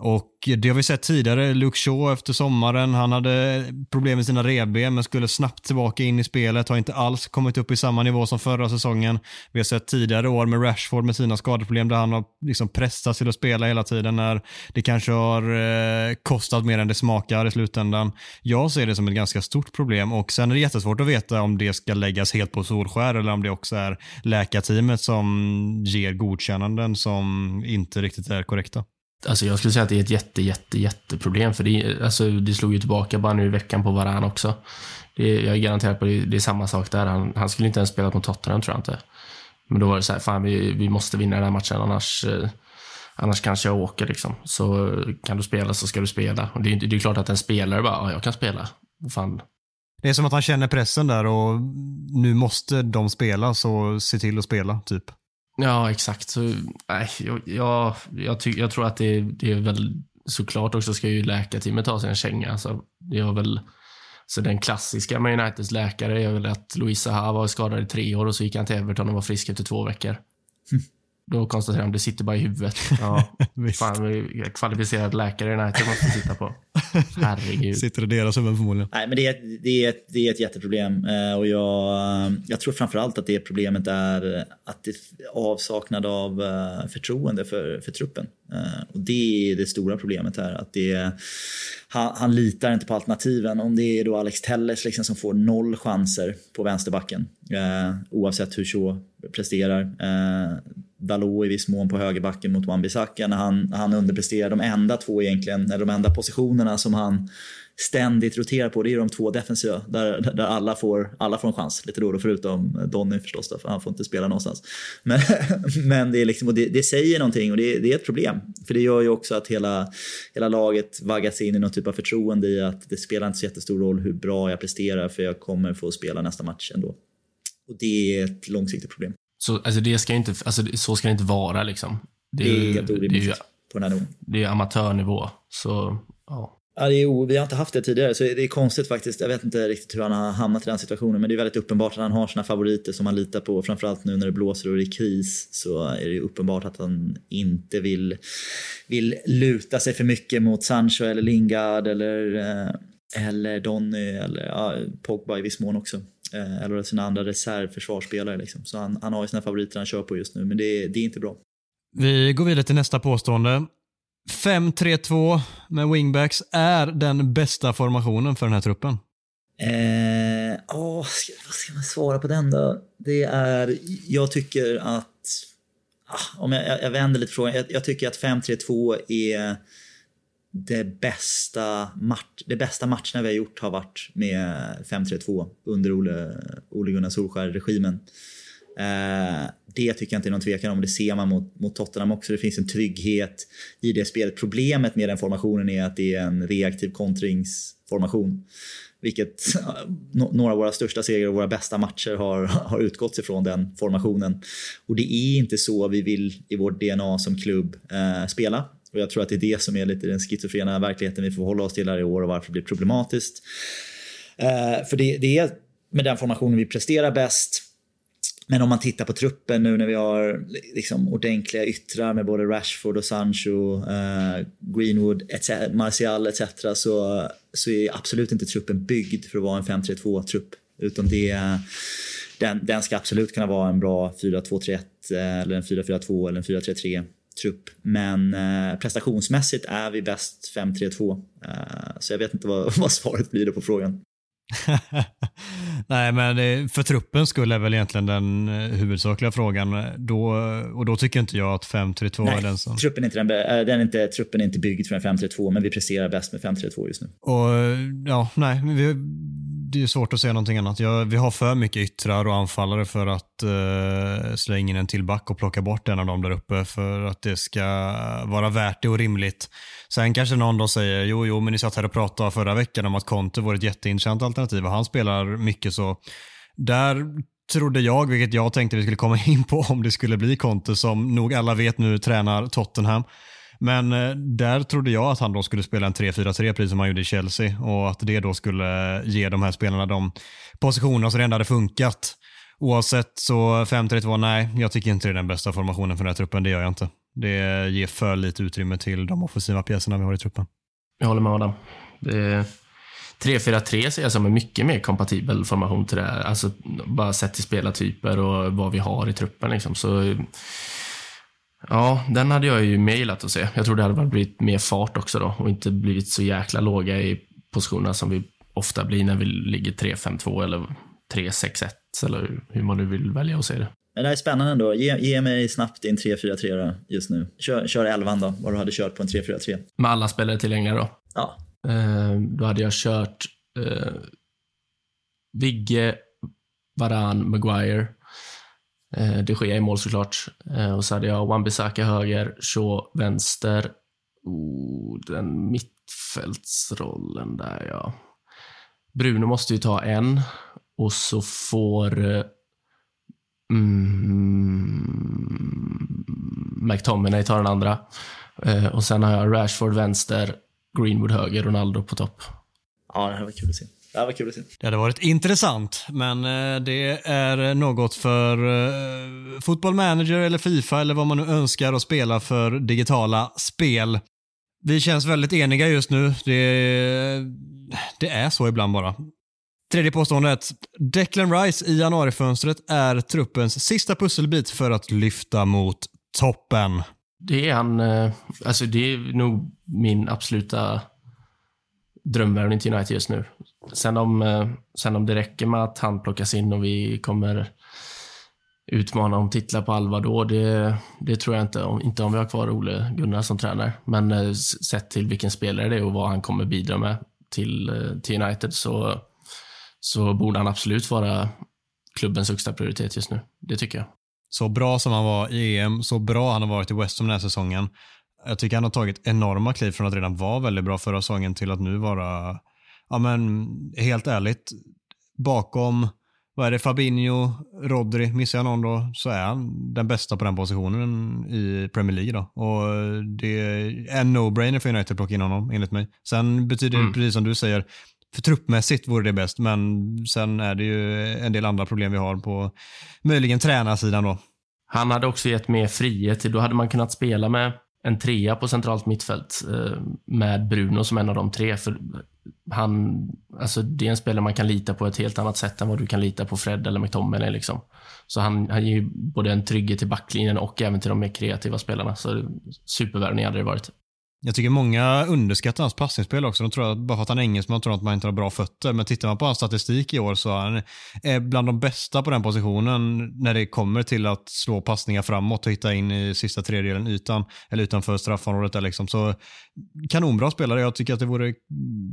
Och det har vi sett tidigare. Luke Shaw efter sommaren, han hade problem med sina revben men skulle snabbt tillbaka in i spelet. Har inte alls kommit upp i samma nivå som förra säsongen. Vi har sett tidigare år med Rashford med sina skadeproblem där han har liksom pressats till att spela hela tiden när det kanske har eh, kostat mer än det smakar i slutändan. Jag ser det som ett ganska stort problem och sen är det jättesvårt att veta om det ska läggas helt på Solskär eller om det också är läkarteamet som ger godkännanden som inte riktigt är korrekta. Alltså jag skulle säga att det är ett jätte, jätte, jätteproblem. För det, alltså det slog ju tillbaka bara nu i veckan på Varan också. Det, jag är garanterad på det, det är samma sak där. Han, han skulle inte ens spela mot Tottenham tror jag inte. Men då var det så här, fan vi, vi måste vinna den här matchen annars, eh, annars kanske jag åker liksom. Så kan du spela så ska du spela. Och det, det är klart att en spelare bara, ja jag kan spela. Fan. Det är som att han känner pressen där och nu måste de spela så se till att spela typ. Ja, exakt. Så, nej, jag, jag, jag, ty, jag tror att det, det är väl såklart också ska ju läkarteamet ta sig en känga. Så det är väl, så den klassiska med Uniteds läkare är väl att Louisa Ha var skadad i tre år och så gick han till Everton och var frisk efter två veckor. Då konstaterar de, det sitter bara i huvudet. Ja, fan, kvalificerad läkare i United måste sitta på. Herregud. Sitter i deras huvuden förmodligen. Nej, men det är, det är, ett, det är ett jätteproblem. Eh, och jag, jag tror framförallt att det problemet är att det avsaknad av eh, förtroende för, för truppen. Eh, och det är det stora problemet här. Att det han, han litar inte på alternativen. Om det är då Alex Telles liksom som får noll chanser på vänsterbacken. Oavsett hur så presterar Dalot i viss mån på högerbacken mot Wan-Bissaka när han, han underpresterar. De enda två egentligen, eller de enda positionerna som han ständigt roterar på, det är de två defensiva där, där alla, får, alla får en chans lite då då, förutom Donny förstås, för han får inte spela någonstans. Men, men det, är liksom, och det, det säger någonting och det, det, är ett problem. För det gör ju också att hela, hela laget vaggas in i någon typ av förtroende i att det spelar inte så jättestor roll hur bra jag presterar för jag kommer få spela nästa match ändå. Och det är ett långsiktigt problem. Så, alltså det ska inte, alltså så ska det inte vara liksom. Det är, det är helt orimligt på den här nivån. Det är amatörnivå, så ja. Ja, det är, vi har inte haft det tidigare, så det är konstigt faktiskt. Jag vet inte riktigt hur han har hamnat i den situationen, men det är väldigt uppenbart att han har sina favoriter som han litar på. Framförallt nu när det blåser och det är kris så är det uppenbart att han inte vill, vill luta sig för mycket mot Sancho eller Lingard eller, eh, eller Donny eller ja, Pogba i viss mån också. Eh, eller sina andra reservförsvarsspelare. Liksom. Så han, han har ju sina favoriter han kör på just nu, men det, det är inte bra. Vi går vidare till nästa påstående. 5-3-2 med wingbacks är den bästa formationen för den här truppen? Eh, åh, ska, vad ska man svara på den då? Det är, jag tycker att, ah, om jag, jag vänder lite frågan, jag, jag tycker att 5-3-2 är det bästa, match, det bästa matcherna vi har gjort har varit med 5-3-2 under Ole, Ole Gunnar Solskjaer-regimen. Eh, det tycker jag inte är någon tvekan om. Det ser man mot, mot Tottenham också. Det finns en trygghet i det spelet. Problemet med den formationen är att det är en reaktiv kontringsformation. Vilket eh, några av våra största segrar och våra bästa matcher har, har utgått ifrån den formationen. Och det är inte så vi vill i vårt DNA som klubb eh, spela. Och jag tror att det är det som är lite den schizofrena verkligheten vi får hålla oss till här i år och varför det blir problematiskt. Eh, för det, det är med den formationen vi presterar bäst men om man tittar på truppen nu när vi har liksom ordentliga yttrar med både Rashford och Sancho, eh, Greenwood, etc, Martial etc. Så, så är absolut inte truppen byggd för att vara en 5-3-2-trupp. Utan det, den, den ska absolut kunna vara en bra 4-2-3-1 eh, eller en 4-4-2 eller en 4-3-3 trupp. Men eh, prestationsmässigt är vi bäst 5-3-2. Eh, så jag vet inte vad, vad svaret blir på frågan. Nej, men för truppens skull är väl egentligen den eh, huvudsakliga frågan. Då, och då tycker inte jag att 5-3-2 är den som... Truppen är inte, den, eh, den är inte, truppen är inte byggd för en 5-3-2, men vi presterar bäst med 5-3-2 just nu. Och ja, nej, vi, det är svårt att säga någonting annat. Ja, vi har för mycket yttrar och anfallare för att uh, slänga in en till back och plocka bort en av dem där uppe för att det ska vara värt det och rimligt. Sen kanske någon då säger, jo, jo, men ni satt här och pratade förra veckan om att Conte var ett jätteintressant alternativ och han spelar mycket så. Där trodde jag, vilket jag tänkte vi skulle komma in på om det skulle bli Conte som nog alla vet nu tränar Tottenham. Men eh, där trodde jag att han då skulle spela en 3-4-3 precis som han gjorde i Chelsea och att det då skulle ge de här spelarna de positionerna som redan hade funkat. Oavsett så 5-3-2, nej, jag tycker inte det är den bästa formationen för den här truppen, det gör jag inte. Det ger för lite utrymme till de offensiva pjäserna vi har i truppen. Jag håller med Adam. 3-4-3 ser jag som en mycket mer kompatibel formation till det här. Alltså bara sett till spelartyper och vad vi har i truppen liksom. Så Ja, den hade jag ju mer gillat att se. Jag tror det hade blivit mer fart också då och inte blivit så jäkla låga i positionerna som vi ofta blir när vi ligger 3-5-2 eller 3-6-1 eller hur man nu vill välja att se det. Men det här är spännande ändå. Ge, ge mig snabbt din 3-4-3 just nu. Kör, kör 11 då, vad du hade kört på en 3-4-3. Med alla spelare tillgängliga då? Ja. Eh, då hade jag kört eh, Vigge, Varan, Maguire. Eh, det sker i mål såklart. Eh, och så hade jag Wan-Bissaka höger, Shaw vänster. Oh, den mittfältsrollen där ja. Bruno måste ju ta en och så får eh, mm, McTominay ta den andra. Eh, och sen har jag Rashford vänster, Greenwood höger, Ronaldo på topp. Ja, det här var kul att se. Det var kul att se. Det hade varit intressant, men eh, det är något för uh, Football Manager eller Fifa eller vad man nu önskar att spela för digitala spel. Vi känns väldigt eniga just nu. Det, det är så ibland bara. Tredje påståendet. Declan Rice i januarifönstret är truppens sista pusselbit för att lyfta mot toppen. Det är han, eh, alltså det är nog min absoluta drömvärvning till United just nu. Sen om, eh, sen om det räcker med att han plockas in och vi kommer utmana om titlar på allvar då, det, det tror jag inte. Om, inte om vi har kvar Ole Gunnar som tränare. Men eh, sett till vilken spelare det är och vad han kommer bidra med till, till United så, så borde han absolut vara klubbens högsta prioritet just nu. Det tycker jag. Så bra som han var i EM, så bra han har varit i West Ham den här säsongen. Jag tycker han har tagit enorma kliv från att redan vara väldigt bra förra säsongen till att nu vara, ja men helt ärligt, bakom vad är det, Fabinho, Rodri, missar jag någon då så är han den bästa på den positionen i Premier League då. Och det är en no-brainer för United att plocka in honom enligt mig. Sen betyder det, mm. precis som du säger, för truppmässigt vore det bäst, men sen är det ju en del andra problem vi har på möjligen tränarsidan då. Han hade också gett mer frihet. Då hade man kunnat spela med en trea på centralt mittfält eh, med Bruno som en av de tre. För han, alltså det är en spelare man kan lita på ett helt annat sätt än vad du kan lita på Fred eller McTominay. Liksom. Så han, han ger ju både en trygghet till backlinjen och även till de mer kreativa spelarna. Så supervärvning hade det varit. Jag tycker många underskattar hans passningsspel också. De tror att bara för att han är engelsman tror att man inte har bra fötter. Men tittar man på hans statistik i år så är han bland de bästa på den positionen när det kommer till att slå passningar framåt och hitta in i sista tredjedelen ytan, eller utanför straffområdet. Där liksom. Så kanonbra spelare. Jag tycker att det vore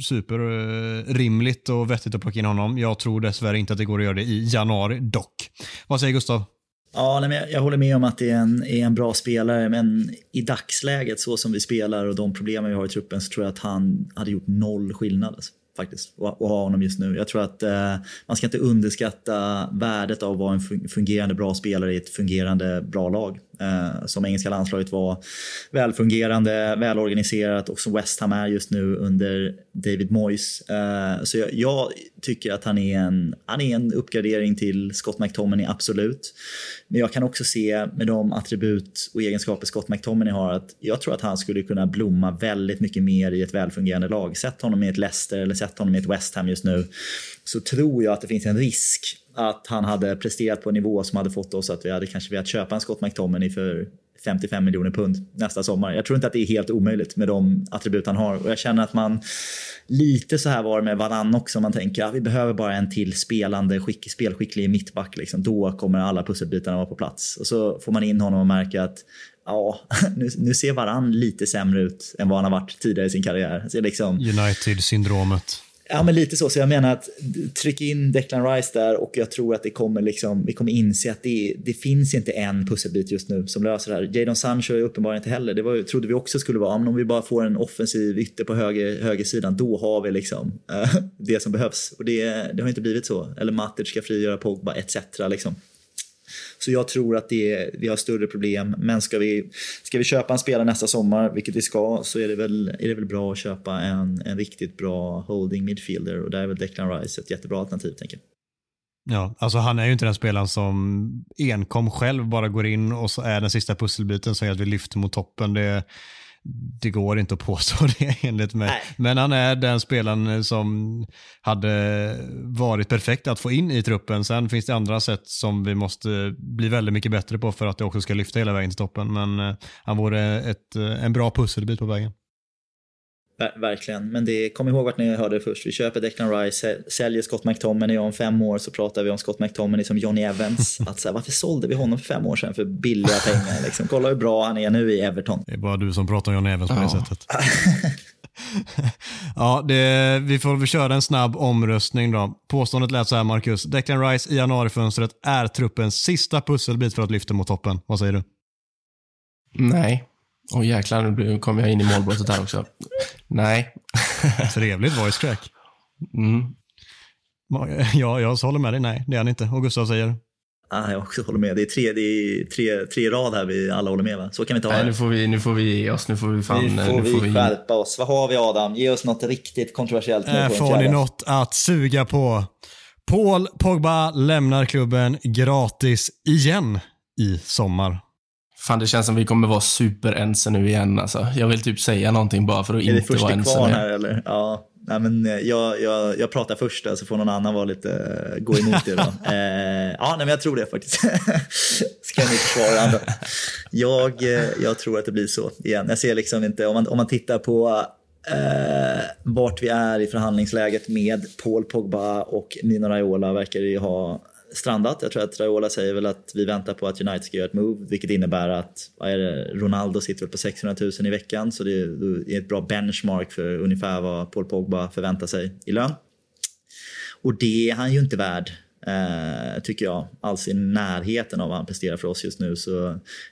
superrimligt eh, och vettigt att plocka in honom. Jag tror dessvärre inte att det går att göra det i januari dock. Vad säger Gustav? Ja, nej, jag, jag håller med om att det är en, är en bra spelare, men i dagsläget så som vi spelar och de problemen vi har i truppen så tror jag att han hade gjort noll skillnad. Alltså faktiskt och ha honom just nu. Jag tror att eh, man ska inte underskatta värdet av att vara en fungerande bra spelare i ett fungerande bra lag. Eh, som engelska landslaget var välfungerande, välorganiserat och som West Ham är just nu under David Moyes. Eh, så jag, jag, tycker att han är, en, han är en uppgradering till Scott McTominay, absolut. Men jag kan också se med de attribut och egenskaper Scott McTominay har att jag tror att han skulle kunna blomma väldigt mycket mer i ett välfungerande lag. Sätt honom i ett Leicester eller sätt honom i ett West Ham just nu så tror jag att det finns en risk att han hade presterat på en nivå som hade fått oss att vi hade kanske velat köpa en Scott McTominay för 55 miljoner pund nästa sommar. Jag tror inte att det är helt omöjligt med de attribut han har och jag känner att man lite så här var det med Varann också. Man tänker att ja, vi behöver bara en till spelande, skick, spelskicklig mittback. Liksom. Då kommer alla pusselbitarna vara på plats. Och så får man in honom och märker att ja, nu, nu ser Varann lite sämre ut än vad han har varit tidigare i sin karriär. Liksom, United-syndromet. Ja, men lite så. Så jag menar att tryck in Declan Rice där och jag tror att det kommer liksom, vi kommer inse att det, det finns inte en pusselbit just nu som löser det här. Jadon Sancho är uppenbarligen inte heller. Det var, trodde vi också skulle vara, men om vi bara får en offensiv ytter på höger, högersidan, då har vi liksom äh, det som behövs. Och det, det har inte blivit så. Eller Matic ska frigöra Pogba etc. Liksom. Så jag tror att det, vi har större problem. Men ska vi, ska vi köpa en spelare nästa sommar, vilket vi ska, så är det väl, är det väl bra att köpa en, en riktigt bra holding midfielder. Och där är väl Declan Rice ett jättebra alternativ, tänker jag. Ja, alltså han är ju inte den spelaren som enkom själv bara går in och så är den sista pusselbiten som gör att vi lyfter mot toppen. Det, det går inte att påstå det enligt mig. Nej. Men han är den spelaren som hade varit perfekt att få in i truppen. Sen finns det andra sätt som vi måste bli väldigt mycket bättre på för att det också ska lyfta hela vägen till toppen. Men eh, han vore ett, eh, en bra pusselbit på vägen. Ver verkligen, men det, kom ihåg vart ni hörde det först. Vi köper Declan Rice, säljer Scott McTominay och om fem år så pratar vi om Scott McTominay som Johnny Evans. Att så här, varför sålde vi honom för fem år sedan för billiga pengar? Liksom. Kolla hur bra han är nu i Everton. Det är bara du som pratar om Johnny Evans på det sättet. ja, det, vi får väl köra en snabb omröstning då. Påståendet lät så här, Marcus. Declan Rice i januarifönstret är truppens sista pusselbit för att lyfta mot toppen. Vad säger du? Nej. Åh oh, jäklar, nu kom jag in i målbrottet här också. Nej. Trevligt voice crack. Mm. Ja, jag håller med dig. Nej, det är han inte. Och Gustav säger? Ah, jag också håller med. Det är tre, det är tre, tre rad här vi alla håller med va? Så kan vi inte ha Nej, nu får vi, nu får vi ge oss. Nu får vi fan... Nu får, nu vi, får vi skärpa oss. Vad har vi Adam? Ge oss något riktigt kontroversiellt nu. Äh, får ni något att suga på? Paul Pogba lämnar klubben gratis igen i sommar. Fan, det känns som vi kommer vara superense nu igen. Alltså. Jag vill typ säga någonting bara för att inte vara ense. Är det här eller? Ja. Nej, men eh, jag, jag, jag pratar först så får någon annan vara lite, eh, gå emot det. Då. eh, ja, nej, men jag tror det faktiskt. Ska jag inte försvara andra. Jag, eh, jag tror att det blir så igen. Jag ser liksom inte, om man, om man tittar på eh, vart vi är i förhandlingsläget med Paul Pogba och Mino Raiola verkar det ju ha strandat. Jag tror att Raiola säger väl att vi väntar på att United ska göra ett move, vilket innebär att vad är det, Ronaldo sitter på 600 000 i veckan, så det är ett bra benchmark för ungefär vad Paul Pogba förväntar sig i lön. Och det är han ju inte värd eh, tycker jag, alls i närheten av vad han presterar för oss just nu. Så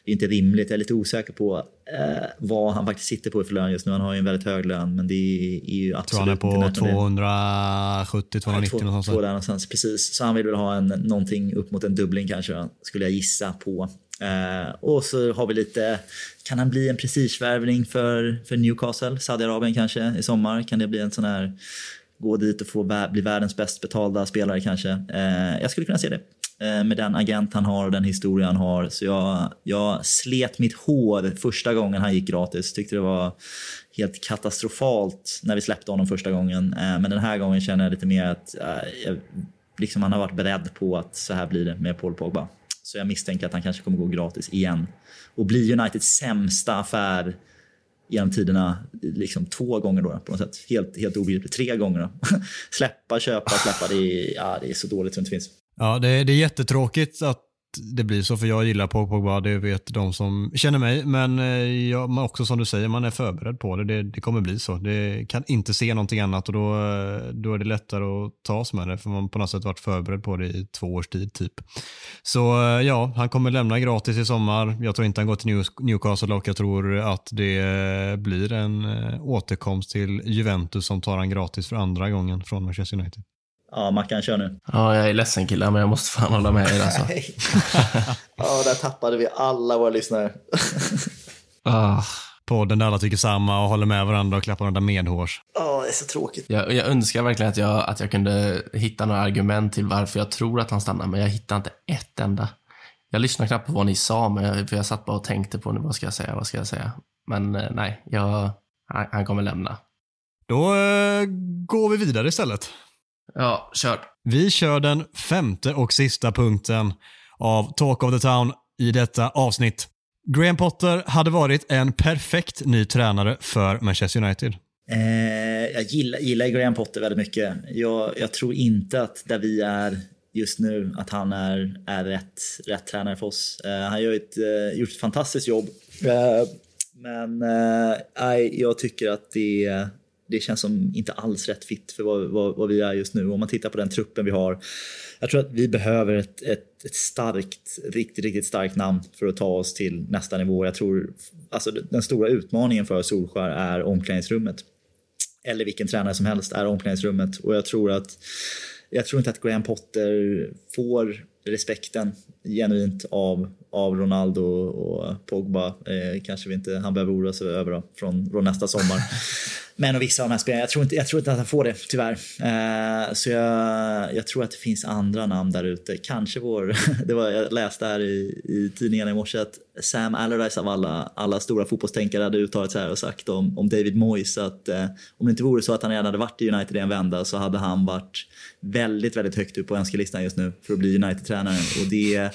det är inte rimligt. Jag är lite osäker på eh, vad han faktiskt sitter på för lön just nu. Han har ju en väldigt hög lön, men det är, ju absolut inte tror han är på 270, 290 ja, någonstans. någonstans. Precis, så han vill väl ha en, någonting upp mot en dubbling kanske, skulle jag gissa på. Uh, och så har vi lite, kan han bli en prestigevärvning för, för Newcastle, Saudiarabien kanske i sommar? Kan det bli en sån här gå dit och få bli världens bäst betalda spelare kanske. Eh, jag skulle kunna se det. Eh, med den agent han har och den historia han har. Så jag, jag slet mitt hår första gången han gick gratis. Tyckte det var helt katastrofalt när vi släppte honom första gången. Eh, men den här gången känner jag lite mer att jag, liksom han har varit beredd på att så här blir det med Paul Pogba. Så jag misstänker att han kanske kommer gå gratis igen. Och bli Uniteds sämsta affär genom tiderna liksom två gånger då på något sätt. Helt, helt obegripligt. Tre gånger då. släppa, köpa, släppa. Det är, ja, det är så dåligt som det finns. Ja, det, är, det är jättetråkigt att det blir så, för jag gillar Pogba, det vet de som känner mig. Men eh, jag, också som du säger, man är förberedd på det. det. det. kommer bli så. Det kan inte se någonting annat och då, eh, då är det lättare att tas med det, för man på något sätt varit förberedd på det i två års tid typ. Så eh, ja, han kommer lämna gratis i sommar. Jag tror inte han går till Newcastle och jag tror att det blir en återkomst till Juventus som tar han gratis för andra gången från Manchester United. Ja, Mackan kör nu. Ja, jag är ledsen killar, men jag måste fan hålla med er alltså. ja, där tappade vi alla våra lyssnare. ah. Podden där alla tycker samma och håller med varandra och klappar varandra medhårs. Ja, det är så tråkigt. Jag, jag önskar verkligen att jag, att jag kunde hitta några argument till varför jag tror att han stannar, men jag hittar inte ett enda. Jag lyssnade knappt på vad ni sa, men jag, för jag satt bara och tänkte på nu, vad ska jag säga, vad ska jag säga? Men eh, nej, jag, han, han kommer lämna. Då eh, går vi vidare istället. Ja, kör. Vi kör den femte och sista punkten av Talk of the Town i detta avsnitt. Graham Potter hade varit en perfekt ny tränare för Manchester United. Eh, jag gillar, gillar Graham Potter väldigt mycket. Jag, jag, tror inte att där vi är just nu, att han är, är rätt, rätt tränare för oss. Eh, han har ett, eh, gjort ett fantastiskt jobb. Eh, men eh, jag tycker att det det känns som inte alls rätt fit för vad, vad, vad, vi är just nu. Om man tittar på den truppen vi har. Jag tror att vi behöver ett, ett, ett starkt, riktigt, riktigt starkt namn för att ta oss till nästa nivå. Jag tror, alltså den stora utmaningen för Solskär är omklädningsrummet. Eller vilken tränare som helst är omklädningsrummet. Och jag tror att jag tror inte att Graham Potter får respekten genuint av, av Ronaldo och Pogba. Eh, kanske vi inte han behöver oroa sig över då, från, från nästa sommar. Men och vissa av de här spelarna, jag tror inte, jag tror inte att han får det tyvärr. Eh, så jag, jag tror att det finns andra namn där ute. Kanske vår, det var, jag läste här i, i tidningarna i morse att Sam Allardyce av alla, alla stora fotbollstänkare hade uttalat sig här och sagt om, om David Moyes att eh, om det inte vore så att han redan hade varit i United i en vända så hade han varit väldigt, väldigt högt upp på önskelistan just nu för att bli United-tränare. Och det,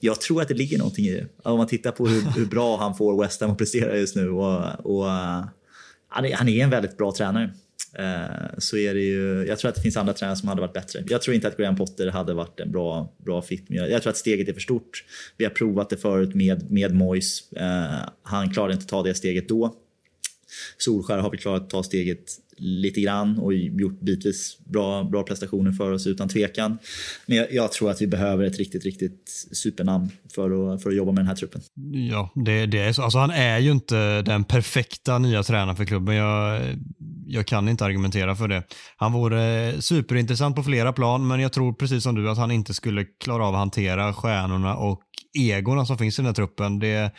jag tror att det ligger någonting i det. Om man tittar på hur, hur bra han får West Ham att prestera just nu och, och han är, han är en väldigt bra tränare. Eh, så är det ju, jag tror att det finns andra tränare som hade varit bättre. Jag tror inte att Graham Potter hade varit en bra, bra fit. Jag, jag tror att steget är för stort. Vi har provat det förut med, med Moyes. Eh, han klarade inte att ta det steget då. Solskär har vi klarat att ta steget lite grann och gjort bitvis bra, bra prestationer för oss utan tvekan. Men jag, jag, tror att vi behöver ett riktigt, riktigt supernamn för att, för att jobba med den här truppen. Ja, det, det är så. Alltså, han är ju inte den perfekta nya tränaren för klubben. Jag, jag kan inte argumentera för det. Han vore superintressant på flera plan, men jag tror precis som du att han inte skulle klara av att hantera stjärnorna och egorna som finns i den här truppen. Det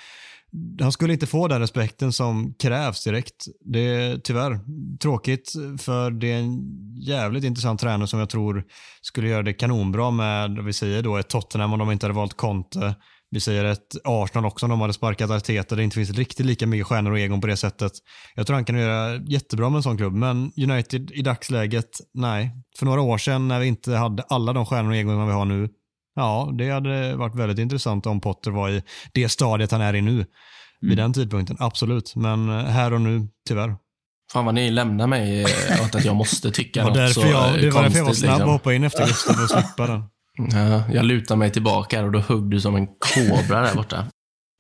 han skulle inte få den respekten som krävs direkt. Det är tyvärr tråkigt för det är en jävligt intressant tränare som jag tror skulle göra det kanonbra med, vi säger då ett Tottenham om de inte hade valt Conte. Vi säger ett Arsenal också om de hade sparkat Arteta det inte finns riktigt lika mycket stjärnor och egon på det sättet. Jag tror han kan göra jättebra med en sån klubb, men United i dagsläget, nej. För några år sedan när vi inte hade alla de stjärnor och egon vi har nu, Ja, det hade varit väldigt intressant om Potter var i det stadiet han är i nu. Mm. Vid den tidpunkten, absolut. Men eh, här och nu, tyvärr. Fan vad ni lämnar mig åt att jag måste tycka något därför så jag, Det var därför jag var snabb liksom. och hoppade in efter Gustav att slippa den. Ja, jag lutar mig tillbaka och då hugg du som en kobra där borta.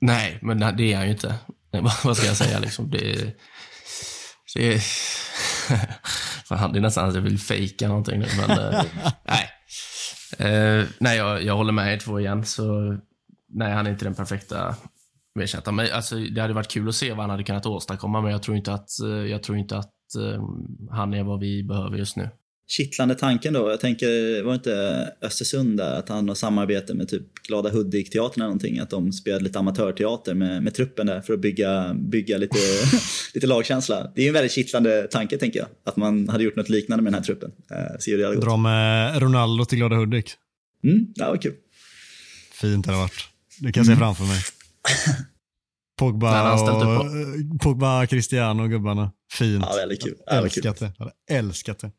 Nej, men det är han ju inte. vad ska jag säga liksom? Det, det, fan, det är nästan att jag vill fejka någonting nu, men eh, nej. Uh, nej, jag, jag håller med er två igen. Så nej, han är inte den perfekta ersättaren. Men alltså, det hade varit kul att se vad han hade kunnat åstadkomma, men jag tror inte att, eh, jag tror inte att uh, han är vad vi behöver just nu kittlande tanken då. Jag tänker, var det inte Östersund där, att han har samarbete med typ Glada Hudik-teatern eller någonting, att de spelade lite amatörteater med, med truppen där för att bygga, bygga lite, lite lagkänsla. Det är en väldigt kittlande tanke tänker jag, att man hade gjort något liknande med den här truppen. Eh, se hur det hade gått. Dra med Ronaldo till Glada Hudik. Mm, det var kul. Fint hade det varit. Det kan jag se mm. framför mig. Pogba, och, Pogba, Cristiano och gubbarna. Fint. Ja, väldigt kul. Jag älskat det. Jag hade älskat det.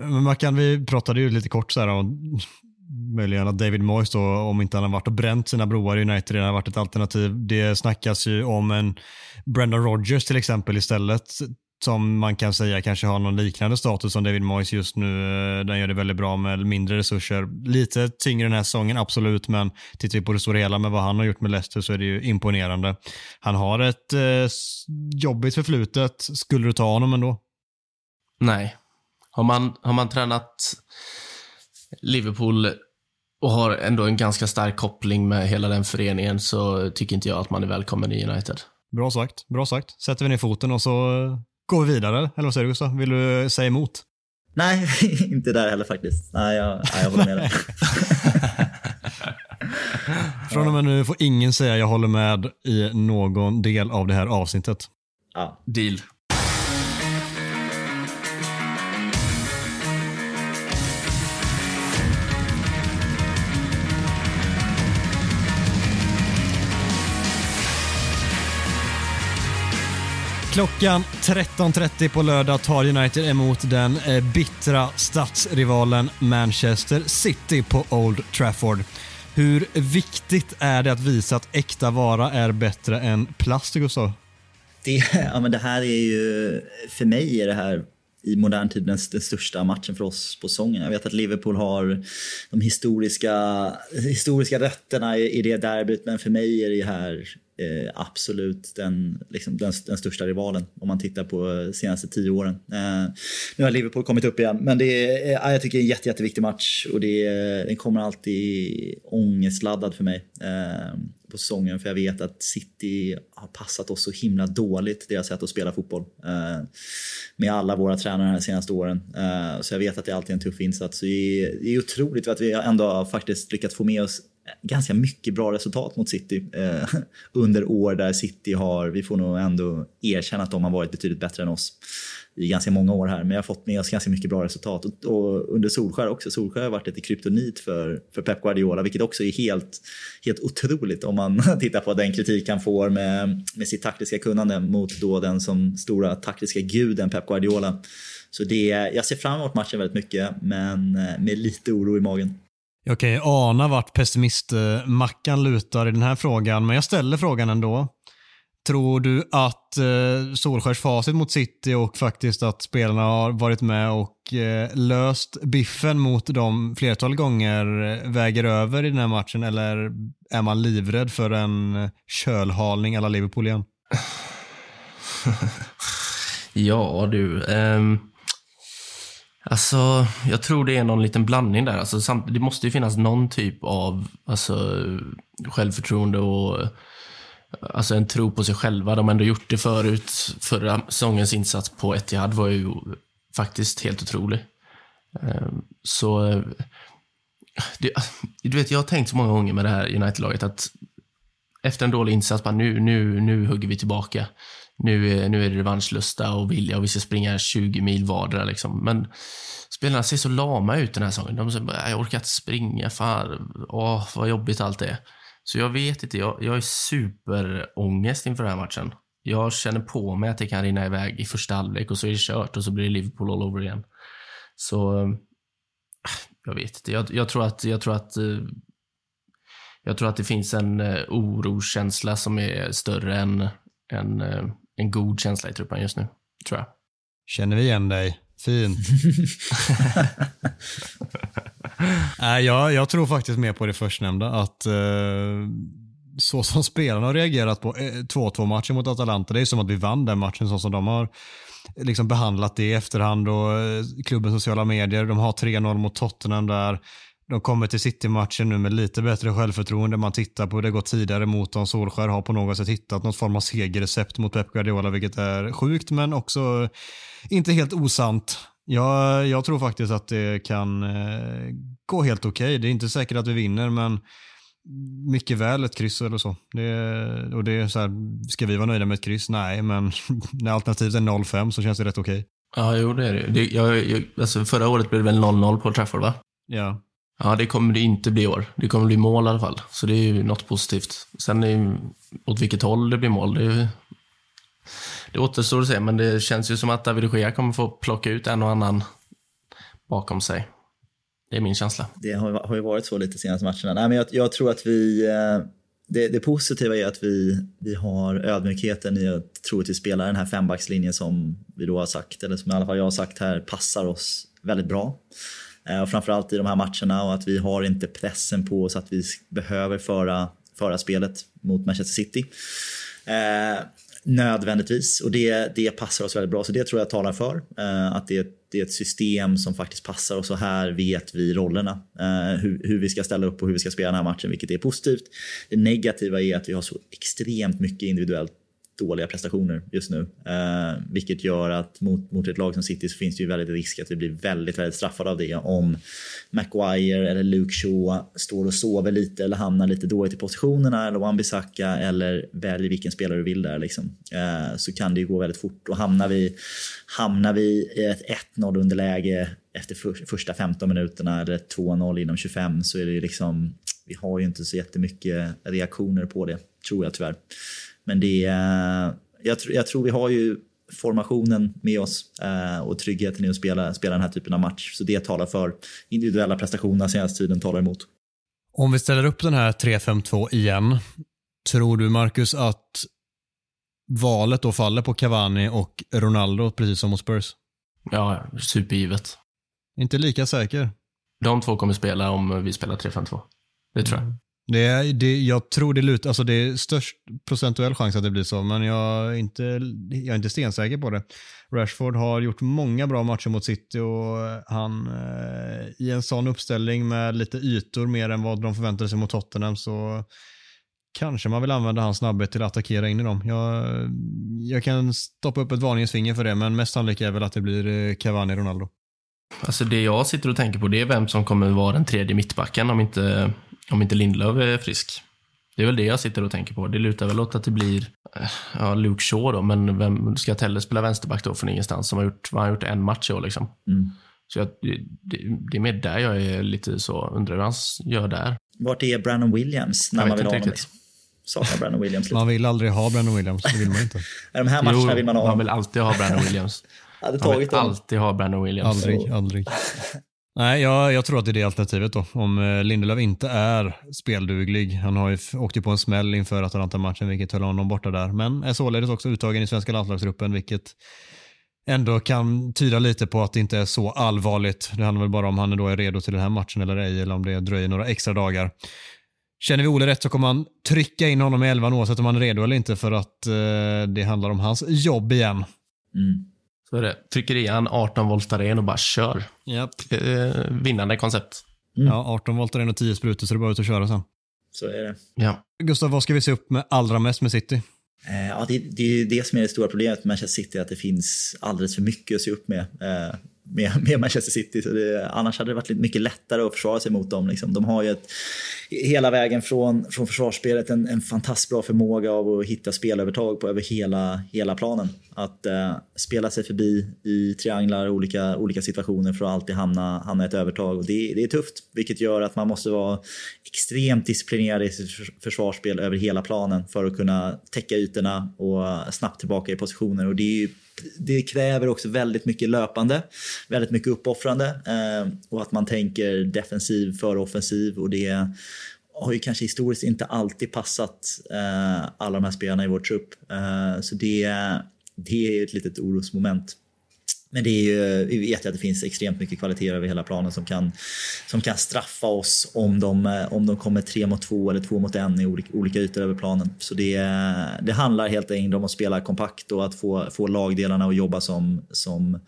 Men Mackan, vi pratade ju lite kort så här om möjligen att David Moyes då, om inte han har varit och bränt sina broar i United, redan har varit ett alternativ. Det snackas ju om en Brendan Rodgers till exempel istället, som man kan säga kanske har någon liknande status som David Moyes just nu. Eh, den gör det väldigt bra med mindre resurser. Lite tyngre den här säsongen, absolut, men tittar vi på det stora hela med vad han har gjort med Leicester så är det ju imponerande. Han har ett eh, jobbigt förflutet. Skulle du ta honom ändå? Nej, har man, har man tränat Liverpool och har ändå en ganska stark koppling med hela den föreningen så tycker inte jag att man är välkommen i United. Bra sagt. Bra sagt. Sätter vi ner foten och så går vi vidare. Eller vad säger du Gustav? Vill du säga emot? Nej, inte där heller faktiskt. Nej, jag, nej, jag håller med dig. Från och med nu får ingen säga jag håller med i någon del av det här avsnittet. Ja. Deal. Klockan 13.30 på lördag tar United emot den eh, bittra stadsrivalen Manchester City på Old Trafford. Hur viktigt är det att visa att äkta vara är bättre än plast, Gustav? Det, ja, men det här är ju, för mig är det här i modern tid den, den största matchen för oss på säsongen. Jag vet att Liverpool har de historiska, historiska rötterna i, i det derbyt, men för mig är det här eh, absolut den, liksom, den, den, största rivalen om man tittar på de senaste tio åren. Eh, nu har Liverpool kommit upp igen, men det är, eh, jag tycker det är en jätte, jätteviktig match och det är, eh, den kommer alltid ångestladdad för mig. Eh, på säsongen för jag vet att City har passat oss så himla dåligt, deras sätt att spela fotboll. Eh, med alla våra tränare de senaste åren. Eh, så jag vet att det alltid är en tuff insats. Så det är, det är otroligt att vi ändå har faktiskt lyckats få med oss ganska mycket bra resultat mot City eh, under år där City har, vi får nog ändå erkänna att de har varit betydligt bättre än oss i ganska många år här. Men jag har fått med oss ganska mycket bra resultat. Och, och under Solskär också. Solskär har varit lite kryptonit för, för Pep Guardiola, vilket också är helt, helt otroligt om man tittar på den kritik han får med, med sitt taktiska kunnande mot då den som stora taktiska guden Pep Guardiola. Så det, jag ser fram emot matchen väldigt mycket, men eh, med lite oro i magen. Jag kan ju ana vart pessimistmackan lutar i den här frågan, men jag ställer frågan ändå. Tror du att eh, Solskärs facit mot City och faktiskt att spelarna har varit med och eh, löst biffen mot dem flertal gånger eh, väger över i den här matchen eller är man livrädd för en eh, kölhalning alla Liverpool igen? ja du, um, alltså jag tror det är någon liten blandning där. Alltså, det måste ju finnas någon typ av alltså, självförtroende och alltså en tro på sig själva. De har ändå gjort det förut. Förra säsongens insats på Etihad var ju faktiskt helt otrolig. Ehm, så, det, du vet, jag har tänkt så många gånger med det här United-laget att efter en dålig insats, bara nu, nu, nu hugger vi tillbaka. Nu, eh, nu är det revanschlusta och vilja och vi ska springa 20 mil vardera. Liksom. Men spelarna ser så lama ut den här säsongen. De säger bara, jag orkar inte springa, fan, åh, vad jobbigt allt är. Så jag vet inte, jag, jag är superångest inför den här matchen. Jag känner på mig att det kan rinna iväg i första halvlek och så är det kört och så blir det Liverpool all over igen. Så eh, jag vet inte. Jag, jag, tror att, jag tror att eh, jag tror att det finns en oroskänsla som är större än än en god känsla i truppen just nu, tror jag. Känner vi igen dig? Fint. Nej, jag, jag tror faktiskt mer på det förstnämnda. Att eh, så som spelarna har reagerat på 2-2 matchen mot Atalanta, det är som att vi vann den matchen så som de har liksom behandlat det i efterhand och eh, klubbens sociala medier. De har 3-0 mot Tottenham där. De kommer till City-matchen nu med lite bättre självförtroende. Man tittar på det går tidigare mot dem. Solskär har på något sätt hittat något form av segerrecept mot Pep Guardiola, vilket är sjukt men också inte helt osant. Jag, jag tror faktiskt att det kan eh, gå helt okej. Okay. Det är inte säkert att vi vinner, men mycket väl ett kryss eller så. Det, och det är så här, ska vi vara nöjda med ett kryss? Nej, men när alternativet är 0-5 så känns det rätt okej. Okay. Ja, jo det är det. det jag, jag, alltså förra året blev det väl 0-0 på Trafford, va? Ja. Ja, det kommer det inte bli i år. Det kommer bli mål i alla fall. Så det är ju något positivt. Sen är, åt vilket håll det blir mål, det, det återstår att se. Men det känns ju som att David Gea kommer få plocka ut en och annan bakom sig. Det är min känsla. Det har, har ju varit så lite senaste matcherna. Nej, men jag, jag tror att vi... Eh, det, det, positiva är att vi, vi har ödmjukheten i att troligtvis spela den här fembackslinjen som vi då har sagt, eller som i alla fall jag har sagt här, passar oss väldigt bra. Eh, och framförallt i de här matcherna och att vi har inte pressen på oss att vi behöver föra, föra spelet mot Manchester City. Eh, nödvändigtvis och det, det passar oss väldigt bra så det tror jag talar för. Eh, att det, det är ett system som faktiskt passar och så här vet vi rollerna. Eh, hur, hur vi ska ställa upp och hur vi ska spela den här matchen vilket är positivt. Det negativa är att vi har så extremt mycket individuellt dåliga prestationer just nu. Eh, vilket gör att mot, mot ett lag som City så finns det ju väldigt risk att vi blir väldigt, väldigt straffade av det om Maguire eller Luke Shaw står och sover lite eller hamnar lite dåligt i positionerna eller Wan-Bissaka eller välj vilken spelare du vill där liksom. Eh, så kan det ju gå väldigt fort och hamnar vi, hamnar vi i ett 1-0 underläge efter för, första 15 minuterna eller 2-0 inom 25 så är det ju liksom vi har ju inte så jättemycket reaktioner på det, tror jag tyvärr. Men det är, jag, jag tror vi har ju formationen med oss eh, och tryggheten i att spela, spela den här typen av match. Så det talar för individuella prestationer senaste tiden talar emot. Om vi ställer upp den här 3-5-2 igen, tror du Marcus att valet då faller på Cavani och Ronaldo precis som mot Spurs? Ja, supergivet. Inte lika säker? De två kommer spela om vi spelar 3-5-2. Det tror jag. Mm. Det, det, jag tror det lutar, alltså det är störst procentuell chans att det blir så, men jag är inte, jag är inte stensäker på det. Rashford har gjort många bra matcher mot City och han eh, i en sån uppställning med lite ytor mer än vad de förväntade sig mot Tottenham så kanske man vill använda hans snabbhet till att attackera in i dem. Jag, jag kan stoppa upp ett varningens finger för det, men mest sannolikt är väl att det blir eh, Cavani-Ronaldo. Alltså det jag sitter och tänker på det är vem som kommer vara den tredje mittbacken om inte om inte Lindlöf är frisk. Det är väl det jag sitter och tänker på. Det lutar väl åt att det blir eh, ja, Luke Shaw då, men vem ska Telle spela vänsterback då från ingenstans? Som har gjort, vad har gjort en match i år liksom. Mm. Så jag, det, det, är mer där jag är lite så, undrar hur han gör där. Vart är Brandon Williams när man vill ha honom? Liksom? Saknar Brandon Williams lite. Man vill aldrig ha Brandon Williams, det vill man inte. de här matcherna jo, vill man ha. Man vill alltid ha Brandon Williams. hade tagit man vill alltid ha Brandon Williams. Aldrig, aldrig. Nej, jag, jag tror att det är det alternativet då. Om eh, Lindelöf inte är spelduglig. Han har ju åkt ju på en smäll inför Atalanta-matchen, vilket höll honom borta där. Men är således också uttagen i svenska landslagsgruppen, vilket ändå kan tyda lite på att det inte är så allvarligt. Det handlar väl bara om han då är redo till den här matchen eller ej, eller om det dröjer några extra dagar. Känner vi Ole rätt så kommer han trycka in honom i elvan oavsett om han är redo eller inte för att eh, det handlar om hans jobb igen. Mm. Så är det. Trycker i han 18 volt aren och bara kör. Yep. Eh, vinnande koncept. Mm. Ja, 18 volt aren och 10 sprutor så det är bara ut och köra sen. Så är det. Ja. Gustav, vad ska vi se upp med allra mest med City? Eh, ja, det, det är det som är det stora problemet med Manchester City, att det finns alldeles för mycket att se upp med. Med, med Manchester City. Så det, annars hade det varit mycket lättare att försvara sig mot dem. Liksom. De har ju ett, hela vägen från, från försvarsspelet en, en fantastiskt bra förmåga av att hitta spelövertag på över hela, hela planen. Att eh, spela sig förbi i trianglar och olika, olika situationer för att alltid hamna, hamna ett övertag. Och det, det är tufft, vilket gör att man måste vara extremt disciplinerad i sitt försvarsspel över hela planen för att kunna täcka ytorna och snabbt tillbaka i positioner. Och det är det kräver också väldigt mycket löpande, väldigt mycket uppoffrande eh, och att man tänker defensiv före offensiv och det har ju kanske historiskt inte alltid passat eh, alla de här spelarna i vår trupp. Eh, så det, det är ett litet orosmoment. Men det är ju, vi vet ju att det finns extremt mycket kvaliteter över hela planen som kan, som kan straffa oss om de, eh, om de kommer tre mot två eller två mot en i olika, olika ytor över planen. Så det, det handlar helt enkelt om att spela kompakt och att få, få lagdelarna att jobba som, som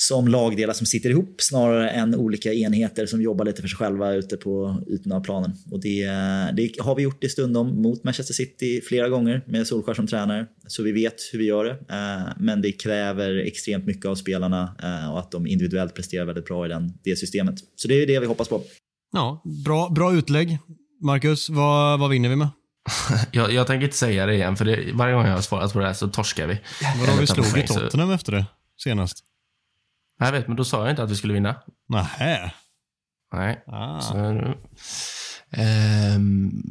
som lagdelar som sitter ihop snarare än olika enheter som jobbar lite för sig själva ute på ytorna av planen. Och det, det har vi gjort i stundom mot Manchester City flera gånger med Solskjaer som tränare. Så vi vet hur vi gör det. Eh, men det kräver extremt mycket av spelarna eh, och att de individuellt presterar väldigt bra i den, det systemet. Så det är det vi hoppas på. Ja, bra, bra utlägg. Marcus, vad, vad vinner vi med? jag, jag tänker inte säga det igen, för det, varje gång jag har svarat på det här så torskar vi. Vadå, vi slog ju Tottenham efter det senast. Jag vet, men då sa jag inte att vi skulle vinna. Nähä. Nej. Ah. Så, ehm,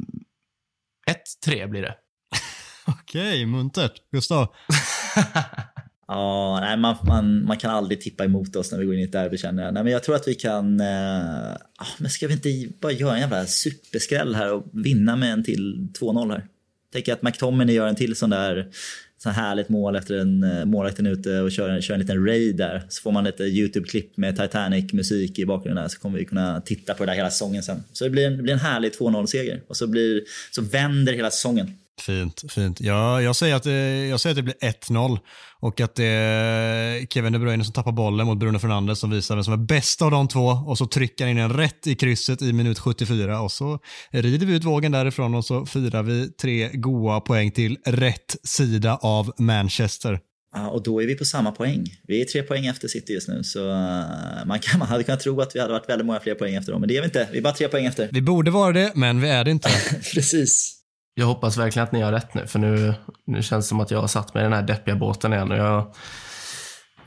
1-3 blir det. Okej, muntert. Gustav? Ja, nej, man, man, man kan aldrig tippa emot oss när vi går in i ett derby känner jag. Nej, men jag tror att vi kan... Eh, men ska vi inte bara göra en jävla superskräll här och vinna med en till 2-0 här? Tänker att McTominay gör en till sån där så härligt mål efter en eh, målvakten ute och kör, kör en liten raid där. Så får man lite YouTube-klipp med Titanic-musik i bakgrunden där så kommer vi kunna titta på det där hela säsongen sen. Så det blir en, det blir en härlig 2-0-seger och så, blir, så vänder hela säsongen. Fint, fint. Ja, jag, säger att det, jag säger att det blir 1-0 och att det är Kevin De Bruyne som tappar bollen mot Bruno Fernandes som visar vem som är bäst av de två och så trycker han in en rätt i krysset i minut 74 och så rider vi ut vågen därifrån och så firar vi tre goa poäng till rätt sida av Manchester. Ja, och då är vi på samma poäng. Vi är tre poäng efter City just nu, så uh, man, kan, man hade kunnat tro att vi hade varit väldigt många fler poäng efter dem, men det är vi inte. Vi är bara tre poäng efter. Vi borde vara det, men vi är det inte. Precis. Jag hoppas verkligen att ni har rätt nu, för nu, nu känns det som att jag har satt mig i den här deppiga båten igen och jag,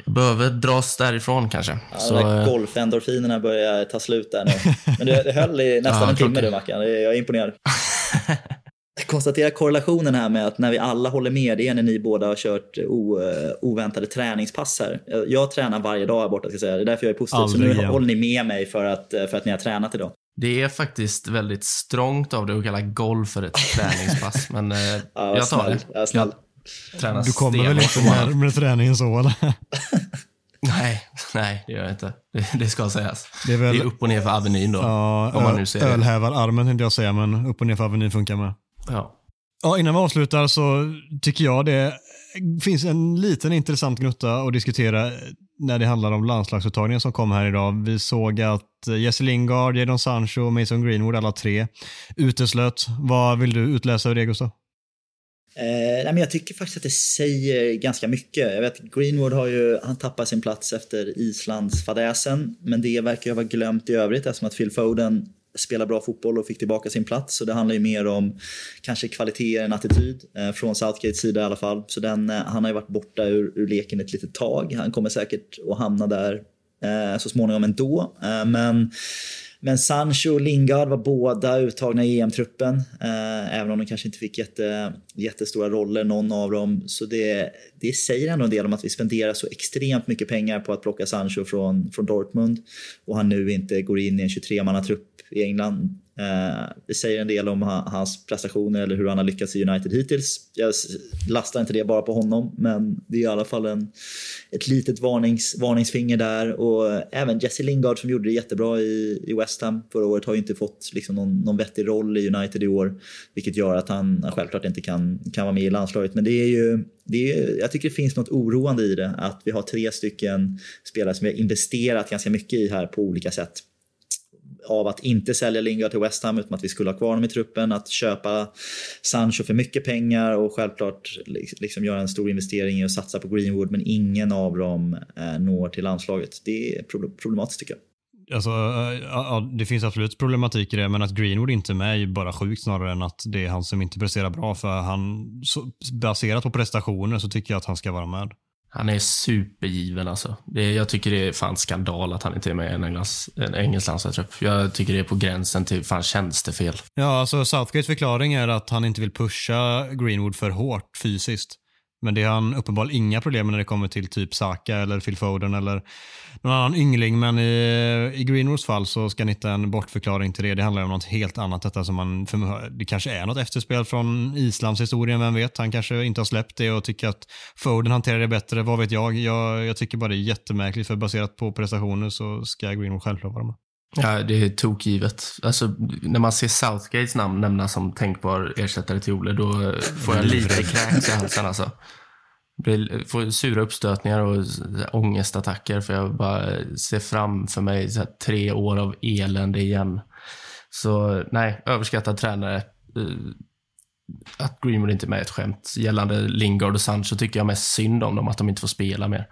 jag behöver dras därifrån kanske. Ja, så, eh, golfendorfinerna börjar ta slut där nu. Men det, det höll i nästan Ja, en timme du Mackan, jag är imponerad. Jag konstaterar korrelationen här med att när vi alla håller med, det är när ni båda har kört o, eh, oväntade träningspass här. Jag, jag tränar varje dag här borta, ska jag säga. det är därför jag är positiv. Aldrig så nu igen. håller ni med mig för att, eh, för att ni har tränat idag. Det är faktiskt väldigt strångt av dig att kalla golf för ett träningspass, men eh, Ja, jag tar snäll. det. Ja, snäll. Jag Du kommer väl inte närmare träningen så eller? Nej, nej, det gör jag inte. Det, det ska sägas. Det är Det väl är upp och ner för Avenyn då. ja, om man nu ser det. ölhävararmen tänkte jag säga, men upp och ner för Avenyn funkar med. Ja. Ja, innan vi avslutar så tycker jag det finns en liten intressant gnutta att diskutera när det handlar om landslagsuttagningen som kom här idag. Vi såg att Jesse Lingard, Jadon Sancho och Mason Greenwood, alla tre, uteslöt. Vad vill du utläsa ur det, Gustav? Eh, nej, men jag tycker faktiskt att det säger ganska mycket. Jag vet Greenwood har ju, han tappar sin plats efter Islands-fadäsen men det verkar ju vara glömt i övrigt eftersom att Phil Foden spelade bra fotboll och fick tillbaka sin plats. Så det handlar ju mer om kanske kvalitet än attityd, eh, från Southgates sida i alla fall. Så den, eh, han har ju varit borta ur, ur leken ett litet tag. Han kommer säkert att hamna där eh, så småningom ändå. Eh, men men Sancho och Lingard var båda uttagna i EM-truppen. Eh, även om de kanske inte fick jätte, jättestora roller, någon av dem. Så det, det säger ändå en del om att vi spenderar så extremt mycket pengar på att plocka Sancho från, från Dortmund. Och han nu inte går in i en 23-mannatrupp i England. Eh, det säger en del om ha- hans prestationer eller hur han har lyckats i United hittills. Jag lastar inte det bara på honom, men det är i alla fall en, ett litet varnings, varningsfinger där. Och även Jesse Lingard som gjorde det jättebra i, i West Ham förra året har ju inte fått liksom någon, någon vettig roll i United i år. Vilket gör att han självklart inte kan, kan vara med i landslaget. Men det är ju, det är, jag tycker det finns något oroande i det. Att vi har tre stycken spelare som vi har investerat ganska mycket i här på olika sätt av att inte sälja Lingard till West Ham utan att vi skulle ha kvar honom i truppen, att köpa Sancho för mycket pengar och självklart liksom göra en stor investering i att satsa på Greenwood men ingen av dem eh, når till landslaget. Det är problematiskt tycker jag. Alltså, eh, ja, ja, det finns absolut problematik i det, men att Greenwood inte är med är ju bara sjukt snarare än att det är han som inte presterar bra. För han, så, baserat på prestationer så tycker jag att han ska vara med. Han är supergiven alltså. Det, jag tycker det är fan skandal att han inte är med i en, Englands, en engelsk landslagstrupp. Jag tycker det är på gränsen till fan tjänstefel. Ja, alltså Southgates förklaring är att han inte vill pusha Greenwood för hårt fysiskt. Men det har han uppenbarligen inga problem med när det kommer till typ Saka eller Phil Foden eller någon annan yngling. Men i, i Greenwoods fall så ska ni hitta en bortförklaring till det. Det handlar om något helt annat. Detta som man, det kanske är något efterspel från Islands historien, vem vet? Han kanske inte har släppt det och tycker att Foden hanterar det bättre, vad vet jag? Jag, jag tycker bara det är jättemärkligt för baserat på prestationer så ska Greenwood självklart vara med. Ja, det är tokgivet. Alltså, när man ser Southgates namn nämnas som tänkbar ersättare till Ole, då får jag lite kräks i halsen alltså. Blir, får sura uppstötningar och ångestattacker för jag bara ser framför mig så tre år av elände igen. Så nej, överskattad tränare. Eh, att Greenwood inte är med är ett skämt. Gällande Lingard och Sancho tycker jag mest synd om dem, att de inte får spela mer.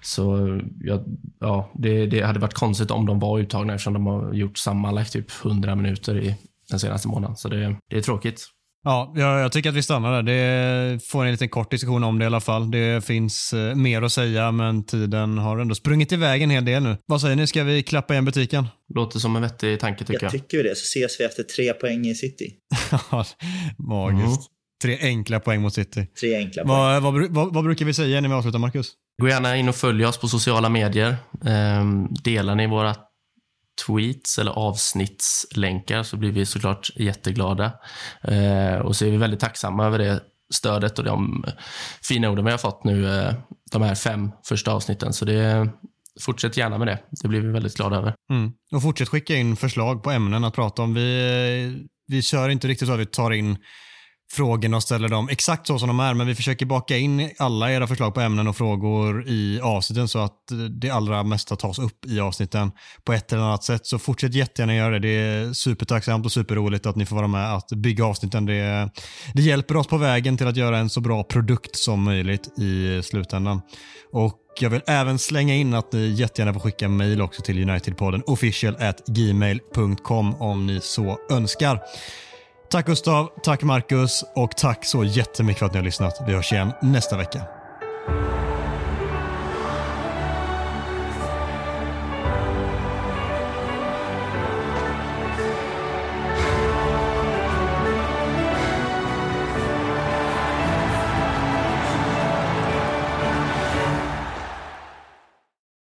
Så ja, ja det, det, hade varit konstigt om de var uttagna eftersom de har gjort sammanlagt typ 100 minuter i den senaste månaden. Så det, det är tråkigt. Ja, jag, jag, tycker att vi stannar där. Det får en liten kort diskussion om det i alla fall. Det finns eh, mer att säga, men tiden har ändå sprungit iväg en hel del nu. Vad säger ni, ska vi klappa igen butiken? Låter som en vettig tanke tycker jag. Jag tycker vi det, så ses vi efter tre poäng i City. Magiskt. Mm. Tre enkla poäng mot City. Tre enkla poäng. Vad, vad, vad, vad brukar vi säga när vi avslutar, Marcus? Gå gärna in och följ oss på sociala medier. Ehm, delar ni våra tweets eller avsnittslänkar så blir vi såklart jätteglada. Ehm, och så är vi väldigt tacksamma över det stödet och de fina orden vi har fått nu eh, de här fem första avsnitten. Så det, fortsätt gärna med det. Det blir vi väldigt glada över. Mm. Och fortsätt skicka in förslag på ämnen att prata om. Vi, vi kör inte riktigt så att vi tar in frågorna och ställer dem exakt så som de är, men vi försöker baka in alla era förslag på ämnen och frågor i avsnitten så att det allra mesta tas upp i avsnitten på ett eller annat sätt. Så fortsätt jättegärna göra det. Det är supertacksamt och superroligt att ni får vara med att bygga avsnitten. Det, det hjälper oss på vägen till att göra en så bra produkt som möjligt i slutändan. Och jag vill även slänga in att ni jättegärna får skicka mejl också till Unitedpodden official at gmail.com om ni så önskar. Tack Gustav, tack Marcus och tack så jättemycket för att ni har lyssnat. Vi hörs igen nästa vecka.